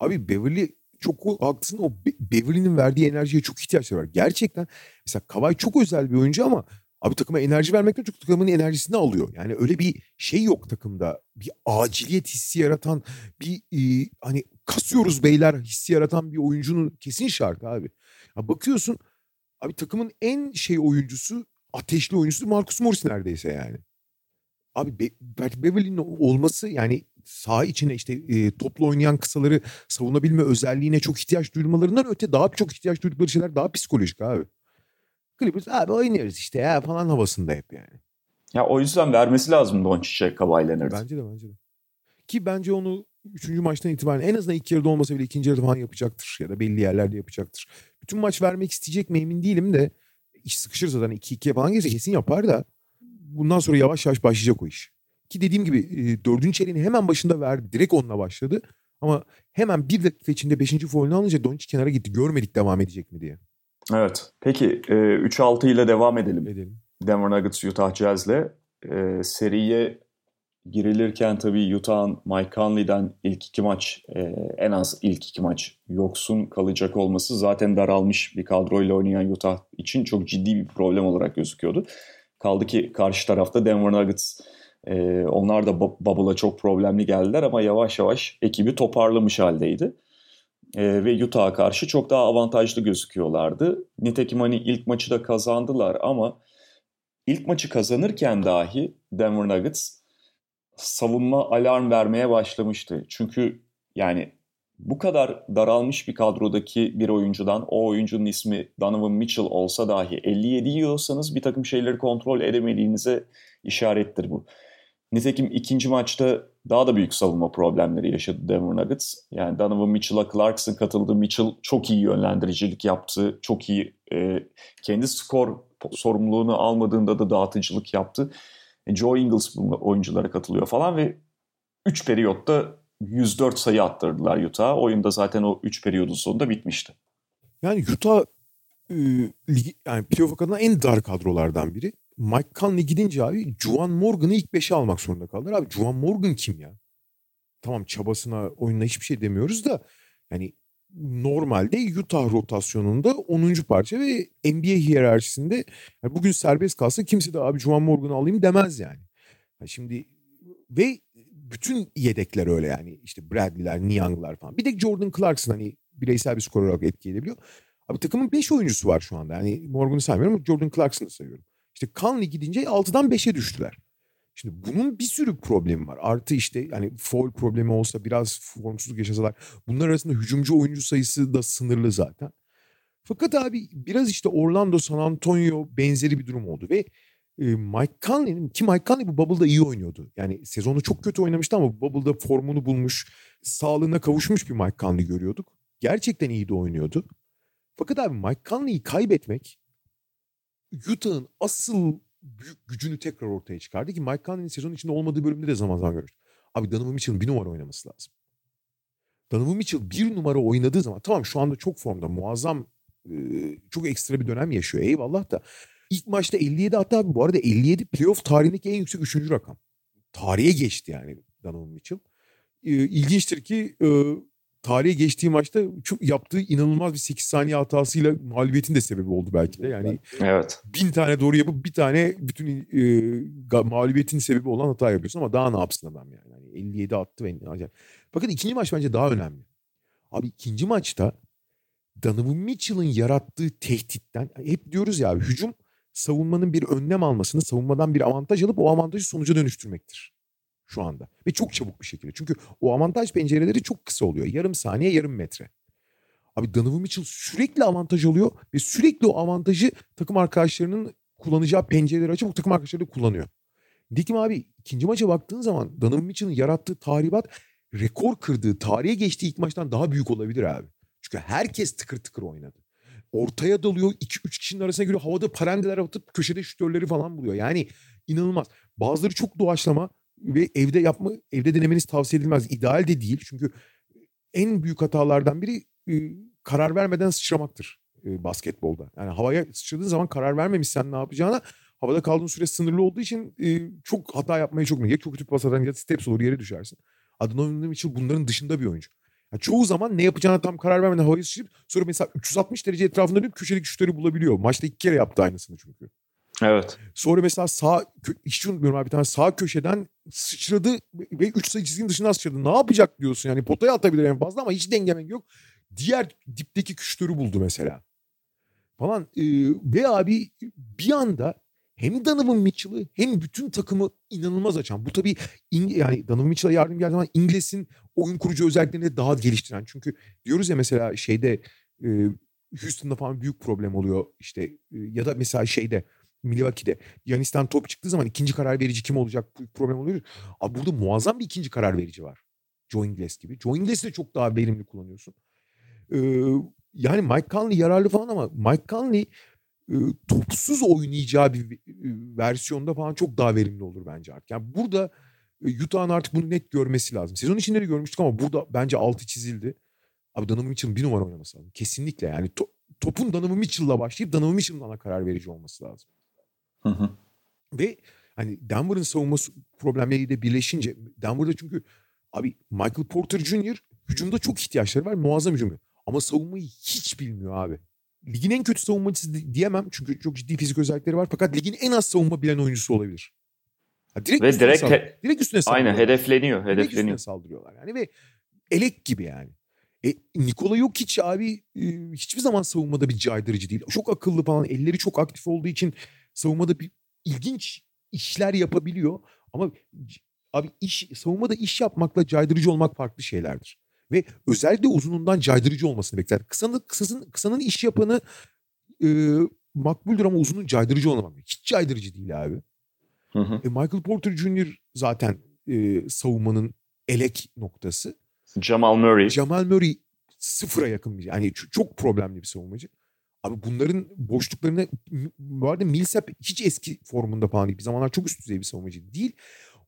Abi Beverly çok haklısın o Beverly'nin verdiği enerjiye çok ihtiyaçları var. Gerçekten mesela Kavay çok özel bir oyuncu ama abi takıma enerji vermekten çok takımın enerjisini alıyor. Yani öyle bir şey yok takımda. Bir aciliyet hissi yaratan bir e, hani kasıyoruz beyler hissi yaratan bir oyuncunun kesin şart abi. Ya bakıyorsun abi takımın en şey oyuncusu ateşli oyuncusu Marcus Morris neredeyse yani. Abi Be Beverly'nin olması yani saha içine işte e, toplu oynayan kısaları savunabilme özelliğine çok ihtiyaç duymalarından öte daha çok ihtiyaç duydukları şeyler daha psikolojik abi. Clippers abi oynuyoruz işte ya falan havasında hep yani. Ya o yüzden vermesi lazım Doncic'e Kawhi Leonard. Bence de bence de. Ki bence onu üçüncü maçtan itibaren en azından ilk yarıda olmasa bile ikinci yarıda falan yapacaktır. Ya da belli yerlerde yapacaktır. Bütün maç vermek isteyecek mi emin değilim de iş sıkışırsa zaten 2-2'ye falan gelirse kesin yapar da bundan sonra yavaş yavaş başlayacak o iş. Ki dediğim gibi e, dördüncü çeyreğini hemen başında verdi. Direkt onunla başladı. Ama hemen bir dakika içinde beşinci foulünü alınca Doncic kenara gitti. Görmedik devam edecek mi diye. Evet. Peki e, 3-6 ile devam edelim. Edelim. Denver Nuggets Utah Jazz'le e, seriye girilirken tabii Utah'ın Mike Conley'den ilk iki maç e, en az ilk iki maç yoksun kalacak olması zaten daralmış bir kadroyla oynayan Utah için çok ciddi bir problem olarak gözüküyordu. Kaldı ki karşı tarafta Denver Nuggets e, onlar da Bubble'a çok problemli geldiler ama yavaş yavaş ekibi toparlamış haldeydi. E, ve Utah'a karşı çok daha avantajlı gözüküyorlardı. Nitekim hani ilk maçı da kazandılar ama ilk maçı kazanırken dahi Denver Nuggets savunma alarm vermeye başlamıştı. Çünkü yani bu kadar daralmış bir kadrodaki bir oyuncudan o oyuncunun ismi Donovan Mitchell olsa dahi 57 yiyorsanız bir takım şeyleri kontrol edemediğinize işarettir bu. Nitekim ikinci maçta daha da büyük savunma problemleri yaşadı Denver Nuggets. Yani Donovan Mitchell'a Clarkson katıldı. Mitchell çok iyi yönlendiricilik yaptı. Çok iyi e, kendi skor sorumluluğunu almadığında da dağıtıcılık yaptı. E, Joe Ingles oyunculara katılıyor falan ve 3 periyotta 104 sayı attırdılar Utah. Oyunda zaten o 3 periyodun sonunda bitmişti. Yani Utah e, ligi, yani playoff kadına en dar kadrolardan biri. Mike Conley gidince abi Juwan Morgan'ı ilk 5'e almak zorunda kaldılar. Abi Juwan Morgan kim ya? Tamam çabasına, oyununa hiçbir şey demiyoruz da yani normalde Utah rotasyonunda 10. parça ve NBA hiyerarşisinde yani bugün serbest kalsa kimse de abi Juwan Morgan'ı alayım demez yani. yani. Şimdi ve bütün yedekler öyle yani işte Bradley'ler, Niang'lar falan. Bir de Jordan Clarkson hani bireysel bir skor olarak etki edebiliyor. Abi takımın 5 oyuncusu var şu anda. Yani Morgan'ı saymıyorum Jordan Clarkson'ı sayıyorum. İşte Conley gidince 6'dan 5'e düştüler. Şimdi bunun bir sürü problemi var. Artı işte yani foul problemi olsa biraz formsuzluk yaşasalar. Bunlar arasında hücumcu oyuncu sayısı da sınırlı zaten. Fakat abi biraz işte Orlando, San Antonio benzeri bir durum oldu ve e, Mike Conley'nin ki Mike Conley bu Bubble'da iyi oynuyordu. Yani sezonu çok kötü oynamıştı ama Bubble'da formunu bulmuş, sağlığına kavuşmuş bir Mike Conley görüyorduk. Gerçekten iyi de oynuyordu. Fakat abi Mike Conley'i kaybetmek Utah'ın asıl büyük gücünü tekrar ortaya çıkardı ki Mike Conley'nin sezon içinde olmadığı bölümde de zaman zaman görmüştük. Abi Donovan Mitchell'ın bir numara oynaması lazım. Donovan Mitchell bir numara oynadığı zaman tamam şu anda çok formda muazzam çok ekstra bir dönem yaşıyor eyvallah da ilk maçta 57 hatta bu arada 57 playoff tarihindeki en yüksek üçüncü rakam. Tarihe geçti yani Donovan Mitchell. İlginçtir ki tarihe geçtiği maçta çok yaptığı inanılmaz bir 8 saniye hatasıyla mağlubiyetin de sebebi oldu belki de. Yani evet. bin tane doğru yapıp bir tane bütün e, mağlubiyetin sebebi olan hata yapıyorsun ama daha ne yapsın adam yani. yani 57 attı ve acayip. Fakat ikinci maç bence daha önemli. Abi ikinci maçta Donovan Mitchell'ın yarattığı tehditten hep diyoruz ya hücum savunmanın bir önlem almasını, savunmadan bir avantaj alıp o avantajı sonuca dönüştürmektir şu anda. Ve çok çabuk bir şekilde. Çünkü o avantaj pencereleri çok kısa oluyor. Yarım saniye, yarım metre. Abi Donovan Mitchell sürekli avantaj alıyor ve sürekli o avantajı takım arkadaşlarının kullanacağı pencereleri açıp o takım arkadaşları da kullanıyor. Dikim abi ikinci maça baktığın zaman Donovan Mitchell'ın yarattığı tahribat rekor kırdığı, tarihe geçtiği ilk maçtan daha büyük olabilir abi. Çünkü herkes tıkır tıkır oynadı. Ortaya dalıyor, 2-3 kişinin arasına giriyor, havada parendeler atıp köşede şütörleri falan buluyor. Yani inanılmaz. Bazıları çok doğaçlama, ve evde yapma evde denemeniz tavsiye edilmez. İdeal de değil. Çünkü en büyük hatalardan biri e, karar vermeden sıçramaktır e, basketbolda. Yani havaya sıçradığın zaman karar vermemişsen ne yapacağına havada kaldığın süre sınırlı olduğu için e, çok hata yapmaya çok Ya çok kötü pas atan ya steps olur yere düşersin. Donovan Mitchell bunların dışında bir oyuncu. Yani çoğu zaman ne yapacağına tam karar vermeden havaya sıçrayıp sonra mesela 360 derece etrafında dönüp köşedeki şutları bulabiliyor. Maçta iki kere yaptı aynısını çünkü. Evet. Sonra mesela sağ, hiç unutmuyorum abi bir tane sağ köşeden sıçradı ve 3 sayı çizginin dışından sıçradı. Ne yapacak diyorsun yani potaya atabilir en fazla ama hiç dengemen yok. Diğer dipteki küştörü buldu mesela. Falan. Ee, ve abi bir anda hem Donovan Mitchell'ı hem bütün takımı inanılmaz açan. Bu tabii İng- yani Donovan Mitchell'a yardım geldiği zaman İngiliz'in oyun kurucu özelliklerini daha geliştiren. Çünkü diyoruz ya mesela şeyde e, Houston'da falan büyük problem oluyor işte e, ya da mesela şeyde Milwaukee'de Yanis'ten top çıktığı zaman ikinci karar verici kim olacak problem oluyor. Abi burada muazzam bir ikinci karar verici var. Joe Ingles gibi. Joe Ingles'i de çok daha verimli kullanıyorsun. Ee, yani Mike Conley yararlı falan ama Mike Conley e, topsuz oynayacağı bir versiyonda falan çok daha verimli olur bence artık. Yani burada e, Utah'ın artık bunu net görmesi lazım. Sezon içinde de görmüştük ama burada bence altı çizildi. Abi Donovan Mitchell'ın bir numara oynaması lazım. Kesinlikle yani to, topun Donovan Mitchell'la başlayıp Donovan Mitchell'ın ana karar verici olması lazım. Hı hı. Ve hani Denver'ın savunma problemleriyle birleşince Denver'da çünkü abi Michael Porter Jr. hücumda çok ihtiyaçları var. Muazzam hücum. Ama savunmayı hiç bilmiyor abi. Ligin en kötü savunmacısı diyemem çünkü çok ciddi fizik özellikleri var. Fakat ligin en az savunma bilen oyuncusu olabilir. Ha, direkt ve direkt, he, direkt üstüne saldırıyorlar. Aynen hedefleniyor. hedefleniyor. Direkt üstüne saldırıyorlar yani ve elek gibi yani. E, Nikola yok hiç abi e, hiçbir zaman savunmada bir caydırıcı değil. Çok akıllı falan elleri çok aktif olduğu için savunmada bir ilginç işler yapabiliyor. Ama abi iş savunmada iş yapmakla caydırıcı olmak farklı şeylerdir. Ve özellikle uzunundan caydırıcı olmasını bekler. Kısanın, kısasın, kısanın iş yapanı e, makbuldür ama uzunun caydırıcı olmamak. Hiç caydırıcı değil abi. Hı hı. E, Michael Porter Jr. zaten e, savunmanın elek noktası. Jamal Murray. Jamal Murray sıfıra yakın bir yani çok problemli bir savunmacı. Abi bunların boşluklarını bu arada Millsap hiç eski formunda falan değil. Bir zamanlar çok üst düzey bir savunmacı değil.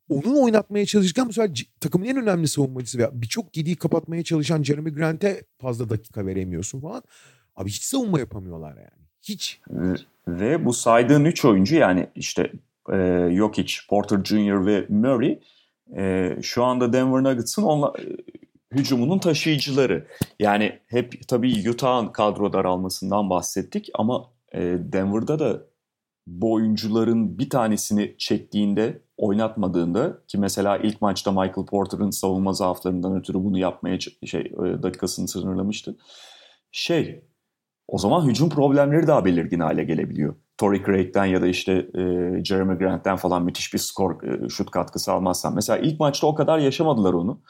Onu oynatmaya çalışırken bu sefer takımın en önemli savunmacısı veya birçok gediği kapatmaya çalışan Jeremy Grant'e fazla dakika veremiyorsun falan. Abi hiç savunma yapamıyorlar yani. Hiç. Ve bu saydığın üç oyuncu yani işte e, Jokic, Porter Jr. ve Murray e, şu anda Denver Nuggets'ın onla, hücumunun taşıyıcıları. Yani hep tabii Utah'ın kadro daralmasından bahsettik ama e, Denver'da da bu oyuncuların bir tanesini çektiğinde, oynatmadığında ki mesela ilk maçta Michael Porter'ın savunma zaaflarından ötürü bunu yapmaya şey e, dakikasını sınırlamıştı. Şey, o zaman hücum problemleri daha belirgin hale gelebiliyor. Torrey Craig'den ya da işte e, Jeremy Grant'ten falan müthiş bir skor, e, şut katkısı almazsan. Mesela ilk maçta o kadar yaşamadılar onu.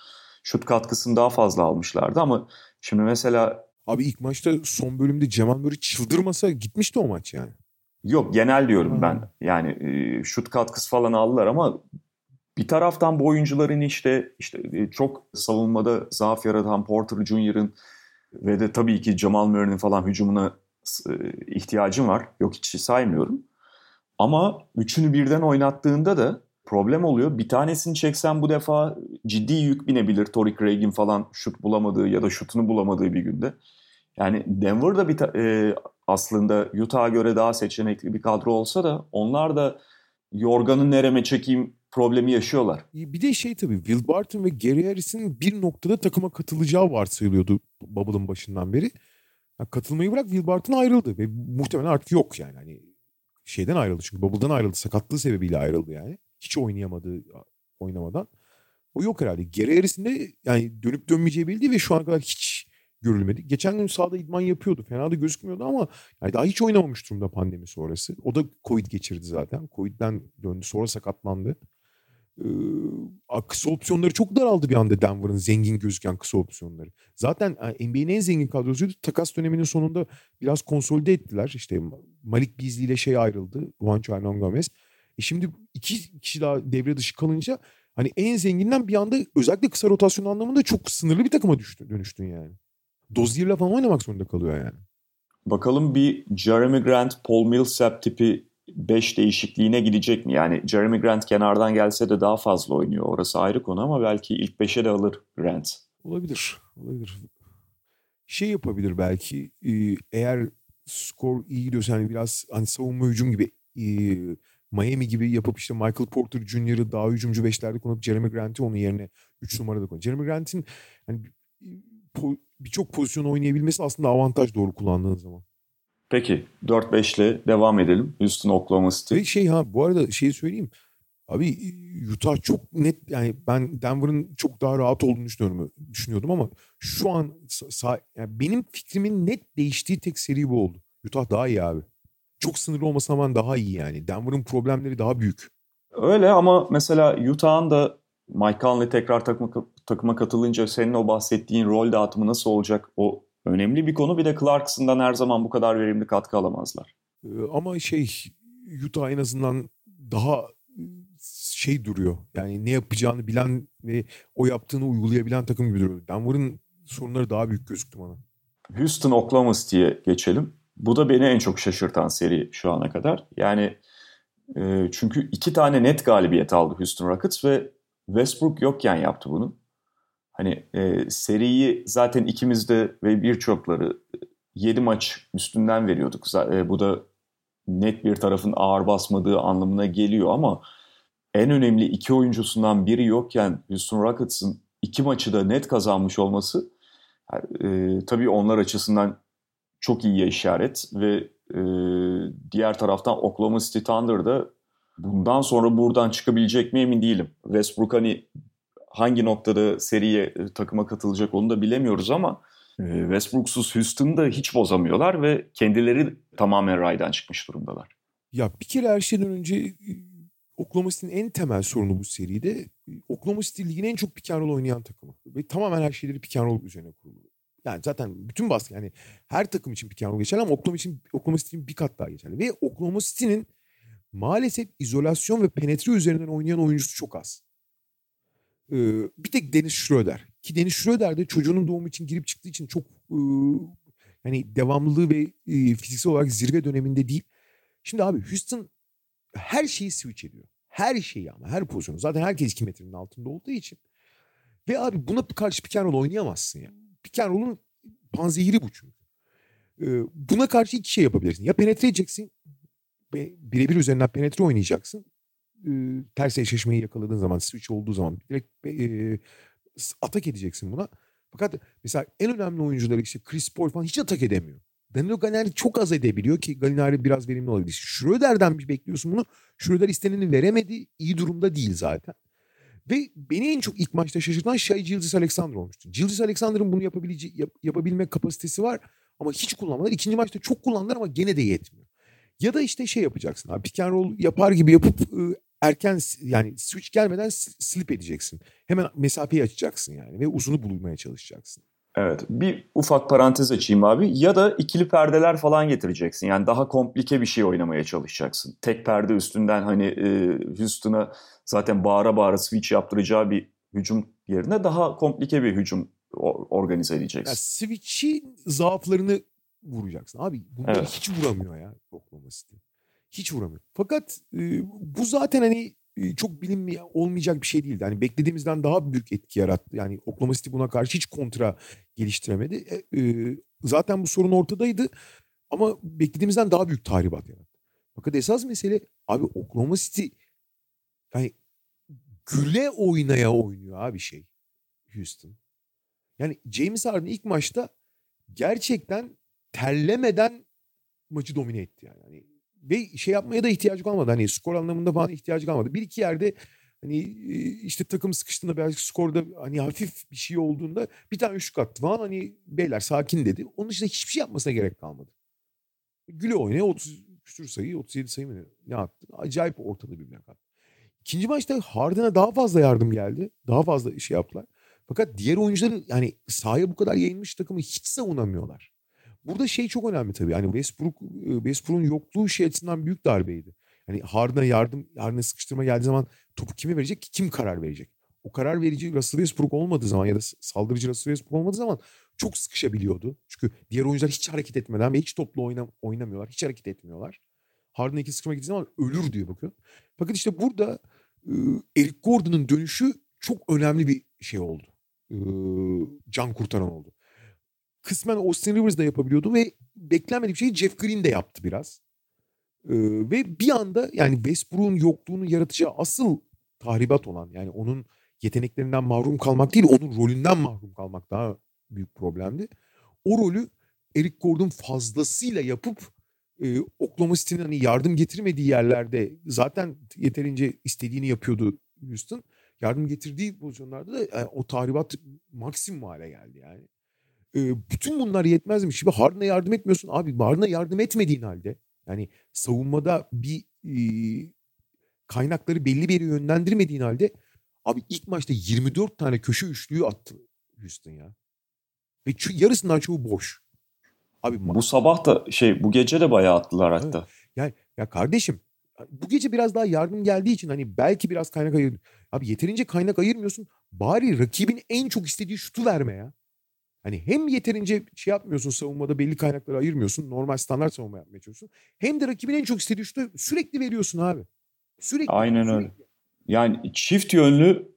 Şut katkısını daha fazla almışlardı ama şimdi mesela... Abi ilk maçta son bölümde Cemal Murray çıldırmasa gitmişti o maç yani. Yok genel diyorum hmm. ben. Yani e, şut katkısı falan aldılar ama bir taraftan bu oyuncuların işte işte e, çok savunmada zaaf yaratan Porter Jr.'ın ve de tabii ki Jamal Murray'nin falan hücumuna e, ihtiyacım var. Yok hiç saymıyorum. Ama üçünü birden oynattığında da problem oluyor. Bir tanesini çeksen bu defa ciddi yük binebilir. Torrey Craig'in falan şut bulamadığı ya da şutunu bulamadığı bir günde. Yani Denver'da bir e, aslında Utah'a göre daha seçenekli bir kadro olsa da onlar da yorganı nereme çekeyim problemi yaşıyorlar. Bir de şey tabii Will Barton ve Gary Harris'in bir noktada takıma katılacağı varsayılıyordu Bubble'ın başından beri. Yani katılmayı bırak Will Barton ayrıldı ve muhtemelen artık yok yani. Hani şeyden ayrıldı çünkü Bubble'dan ayrıldı. Sakatlığı sebebiyle ayrıldı yani. Hiç oynayamadı oynamadan. O yok herhalde. Gary Harris'in de yani dönüp dönmeyeceği bildi ve şu ana kadar hiç görülmedi. Geçen gün sahada idman yapıyordu. Fena da gözükmüyordu ama yani daha hiç oynamamış durumda pandemi sonrası. O da Covid geçirdi zaten. Covid'den döndü. Sonra sakatlandı. Ee, kısa opsiyonları çok daraldı bir anda Denver'ın zengin gözüken kısa opsiyonları. Zaten NBA'nin en zengin kadrosuydu. Takas döneminin sonunda biraz konsolide ettiler. İşte Malik Beasley ile şey ayrıldı. Juancho Hernan Gomez. E şimdi iki kişi daha devre dışı kalınca hani en zenginden bir anda özellikle kısa rotasyon anlamında çok sınırlı bir takıma düştü, dönüştün yani. Dozier'la falan oynamak zorunda kalıyor yani. Bakalım bir Jeremy Grant, Paul Millsap tipi 5 değişikliğine gidecek mi? Yani Jeremy Grant kenardan gelse de daha fazla oynuyor. Orası ayrı konu ama belki ilk 5'e de alır Grant. Olabilir. Olabilir. Şey yapabilir belki e, eğer skor iyi gidiyorsa hani biraz hani savunma hücum gibi e, Miami gibi yapıp işte Michael Porter Jr.'ı daha hücumcu beşlerde konup Jeremy Grant'i onun yerine 3 numarada konup. Jeremy Grant'in hani po- birçok pozisyon oynayabilmesi aslında avantaj doğru kullandığın zaman. Peki 4-5 ile devam edelim. Houston Oklahoma City. Ve şey ha bu arada şeyi söyleyeyim. Abi Utah çok net yani ben Denver'ın çok daha rahat olduğunu düşünüyorum, düşünüyordum ama şu an yani benim fikrimin net değiştiği tek seri bu oldu. Utah daha iyi abi. Çok sınırlı olmasına rağmen daha iyi yani. Denver'ın problemleri daha büyük. Öyle ama mesela Utah'ın da Mike Conley tekrar takıma, takıma katılınca senin o bahsettiğin rol dağıtımı nasıl olacak o önemli bir konu. Bir de Clarkson'dan her zaman bu kadar verimli katkı alamazlar. Ee, ama şey Utah en azından daha şey duruyor. Yani ne yapacağını bilen ve o yaptığını uygulayabilen takım gibi duruyor. Denver'ın sorunları daha büyük gözüktü bana. Houston Oklahoma City'ye geçelim. Bu da beni en çok şaşırtan seri şu ana kadar. Yani e, çünkü iki tane net galibiyet aldı Houston Rockets ve Westbrook yokken yaptı bunu. Hani e, seriyi zaten ikimiz de ve birçokları 7 maç üstünden veriyorduk. E, bu da net bir tarafın ağır basmadığı anlamına geliyor ama en önemli iki oyuncusundan biri yokken Houston Rockets'ın iki maçı da net kazanmış olması e, tabii onlar açısından çok iyi işaret ve e, diğer taraftan Oklahoma City Thunder'da bundan sonra buradan çıkabilecek mi emin değilim. Westbrook hani hangi noktada seriye e, takıma katılacak onu da bilemiyoruz ama e, Westbrook'suz Houston'ı da hiç bozamıyorlar ve kendileri tamamen raydan çıkmış durumdalar. Ya bir kere her şeyden önce e, Oklahoma City'nin en temel sorunu bu seride Oklahoma City ligin en çok pick oynayan takımı. Ve tamamen her şeyleri pick üzerine kurulu. Yani zaten bütün baskı yani her takım için pick and roll geçerli ama Oklahoma için Oklahoma City'nin bir kat daha geçerli. Ve Oklahoma City'nin maalesef izolasyon ve penetre üzerinden oynayan oyuncusu çok az. Ee, bir tek Dennis Schroeder. Ki Dennis Schroeder de çocuğunun doğumu için girip çıktığı için çok e, yani devamlılığı ve e, fiziksel olarak zirve döneminde değil. Şimdi abi Houston her şeyi switch ediyor. Her şeyi ama her pozisyonu. Zaten herkes 2 metrenin altında olduğu için. Ve abi buna karşı pick oynayamazsın ya. Pick and roll'un panzehiri bu çünkü. Ee, buna karşı iki şey yapabilirsin. Ya penetre edeceksin. Birebir üzerinden penetre oynayacaksın. Ee, ters eşleşmeyi yakaladığın zaman, switch olduğu zaman direkt e, atak edeceksin buna. Fakat mesela en önemli oyuncuları işte Chris Paul falan hiç atak edemiyor. Danilo Gallinari çok az edebiliyor ki Gallinari biraz verimli olabilir. Schröder'den bir bekliyorsun bunu. Schröder isteneni veremedi. İyi durumda değil zaten. Ve beni en çok ilk maçta şaşırtan şey Gilgis Alexander olmuştu. Gilgis Alexander'ın bunu yapabileceği, yap, yapabilme kapasitesi var ama hiç kullanmadılar. İkinci maçta çok kullandılar ama gene de yetmiyor. Ya da işte şey yapacaksın abi pick and roll yapar gibi yapıp erken yani switch gelmeden slip edeceksin. Hemen mesafeyi açacaksın yani ve uzunu bulmaya çalışacaksın. Evet bir ufak parantez açayım abi ya da ikili perdeler falan getireceksin. Yani daha komplike bir şey oynamaya çalışacaksın. Tek perde üstünden hani e, Houston'a zaten bağıra bağıra switch yaptıracağı bir hücum yerine daha komplike bir hücum organize edeceksin. Ya switch'i zaaflarını vuracaksın. Abi bunları evet. hiç vuramıyor ya Oklahoma City. Hiç vuramıyor. Fakat e, bu zaten hani çok bilinmi olmayacak bir şey değildi. Hani beklediğimizden daha büyük etki yarattı. Yani Oklahoma City buna karşı hiç kontra geliştiremedi. E, e, zaten bu sorun ortadaydı ama beklediğimizden daha büyük tahribat yarattı. Fakat esas mesele abi Oklahoma City yani güle oynaya oynuyor abi şey Houston. Yani James Harden ilk maçta gerçekten terlemeden maçı domine etti yani. yani ve şey yapmaya da ihtiyacı kalmadı. Hani skor anlamında falan ihtiyacı kalmadı. Bir iki yerde hani işte takım sıkıştığında birazcık skorda hani hafif bir şey olduğunda bir tane üçlük attı falan hani beyler sakin dedi. Onun dışında hiçbir şey yapmasına gerek kalmadı. Güle oynaya 30 küsur sayı 37 sayı mı ne attı? Acayip ortada bir attı. İkinci maçta Harden'a daha fazla yardım geldi. Daha fazla şey yaptılar. Fakat diğer oyuncuların yani sahaya bu kadar yayılmış takımı hiç savunamıyorlar. Burada şey çok önemli tabii. Yani Westbrook Westbrook'un yokluğu şey açısından büyük darbeydi. Yani Harden'a yardım, Harden'a sıkıştırma geldiği zaman topu kime verecek? Kim karar verecek? O karar verici Russell Westbrook olmadığı zaman ya da saldırıcı Russell Westbrook olmadığı zaman çok sıkışabiliyordu. Çünkü diğer oyuncular hiç hareket etmeden ve hiç toplu oynam oynamıyorlar. Hiç hareket etmiyorlar. Harden'a iki sıkışma gittiği zaman ölür diyor bakıyor. Fakat işte burada Eric Gordon'un dönüşü çok önemli bir şey oldu. Can kurtaran oldu kısmen Austin Rivers da yapabiliyordu ve beklenmedik bir şeyi Jeff Green de yaptı biraz. Ee, ve bir anda yani Westbrook'un yokluğunu yaratacağı asıl tahribat olan yani onun yeteneklerinden mahrum kalmak değil onun rolünden mahrum kalmak daha büyük problemdi. O rolü Eric Gordon fazlasıyla yapıp e, Oklahoma City'nin hani yardım getirmediği yerlerde zaten yeterince istediğini yapıyordu Houston. Yardım getirdiği pozisyonlarda da yani o tahribat maksimum hale geldi yani. E, bütün bunlar yetmezmiş. Şimdi Harden'a yardım etmiyorsun. Abi Harden'a yardım etmediğin halde yani savunmada bir e, kaynakları belli bir yere yönlendirmediğin halde abi ilk maçta 24 tane köşe üçlüğü attı Houston ya. Ve yarısından çoğu boş. Abi bu sabah da şey bu gece de bayağı attılar hatta. Evet. Yani ya kardeşim bu gece biraz daha yardım geldiği için hani belki biraz kaynak ayır. Abi yeterince kaynak ayırmıyorsun. Bari rakibin en çok istediği şutu verme ya. Hani hem yeterince şey yapmıyorsun savunmada belli kaynakları ayırmıyorsun. Normal standart savunma yapmaya çalışıyorsun. Hem de rakibin en çok istediği şutu sürekli veriyorsun abi. Sürekli. Aynen sürekli. öyle. Yani çift yönlü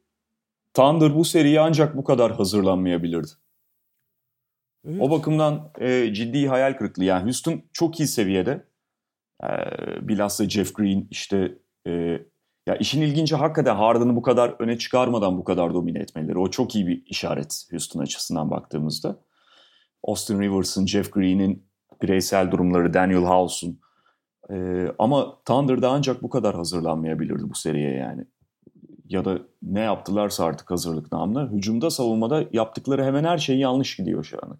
Thunder bu seriye ancak bu kadar hazırlanmayabilirdi. Evet. O bakımdan e, ciddi hayal kırıklığı. Yani Houston çok iyi seviyede. E, bilhassa Jeff Green işte e, ya işin ilginci hakikaten Harden'ı bu kadar öne çıkarmadan bu kadar domine etmeleri. O çok iyi bir işaret Houston açısından baktığımızda. Austin Rivers'ın, Jeff Green'in bireysel durumları, Daniel House'un. E, ama Thunder'da ancak bu kadar hazırlanmayabilirdi bu seriye yani. Ya da ne yaptılarsa artık hazırlık namına. Hücumda, savunmada yaptıkları hemen her şey yanlış gidiyor şu an.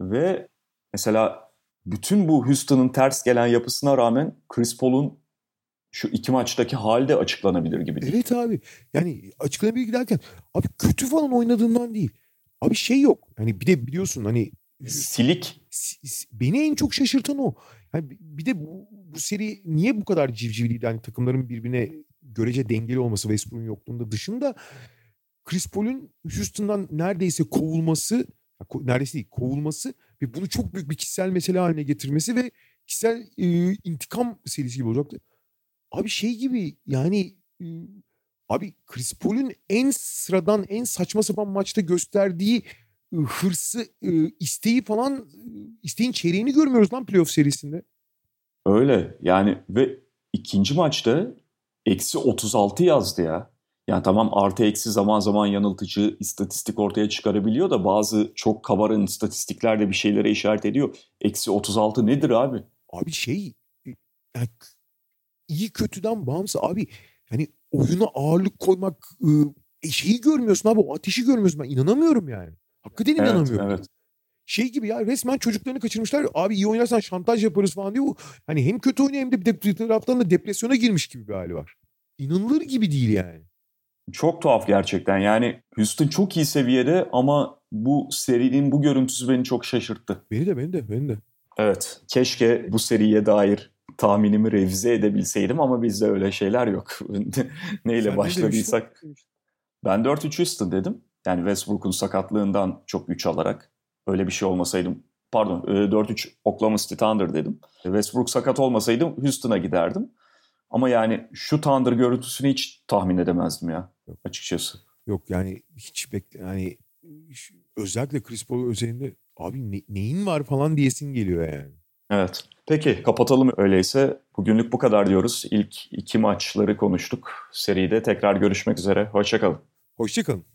Ve mesela bütün bu Houston'ın ters gelen yapısına rağmen Chris Paul'un şu iki maçtaki hali de açıklanabilir gibi değil. Evet abi. Yani açıklanabilir derken abi kötü falan oynadığından değil. Abi şey yok. Hani bir de biliyorsun hani silik. Beni en çok şaşırtan o. Yani bir de bu, bu seri niye bu kadar civcivliydi? Hani takımların birbirine görece dengeli olması Westbrook'un yokluğunda dışında Chris Paul'un Houston'dan neredeyse kovulması neredeyse değil kovulması ve bunu çok büyük bir kişisel mesele haline getirmesi ve kişisel e, intikam serisi gibi olacaktı. Abi şey gibi yani e, abi Chris Paul'un en sıradan en saçma sapan maçta gösterdiği hırsı isteği falan isteğin çeyreğini görmüyoruz lan playoff serisinde. Öyle yani ve ikinci maçta eksi 36 yazdı ya. Yani tamam artı eksi zaman zaman yanıltıcı istatistik ortaya çıkarabiliyor da bazı çok kabarın istatistikler de bir şeylere işaret ediyor. Eksi 36 nedir abi? Abi şey yani iyi kötüden bağımsız abi yani oyuna ağırlık koymak e, şeyi görmüyorsun abi o ateşi görmüyorsun ben inanamıyorum yani. Hakikaten evet, inanamıyorum. Evet. Şey gibi ya resmen çocuklarını kaçırmışlar. Abi iyi oynarsan şantaj yaparız falan diyor. Hani hem kötü oynuyor hem de bir taraftan da depresyona girmiş gibi bir hali var. İnanılır gibi değil yani. Çok tuhaf gerçekten. Yani Houston çok iyi seviyede ama bu serinin bu görüntüsü beni çok şaşırttı. Beni de beni de beni de. Evet. Keşke bu seriye dair tahminimi revize edebilseydim ama bizde öyle şeyler yok. Neyle Sen başladıysak. Ben 4-3 Houston dedim. Yani Westbrook'un sakatlığından çok güç alarak. Öyle bir şey olmasaydım pardon 4-3 Oklahoma City Thunder dedim. Westbrook sakat olmasaydım Houston'a giderdim. Ama yani şu Thunder görüntüsünü hiç tahmin edemezdim ya Yok. açıkçası. Yok yani hiç bekle yani özellikle Chris Paul özelinde abi ne, neyin var falan diyesin geliyor yani. Evet. Peki kapatalım öyleyse. Bugünlük bu kadar diyoruz. İlk iki maçları konuştuk. Seride tekrar görüşmek üzere. Hoşçakalın. Hoşçakalın.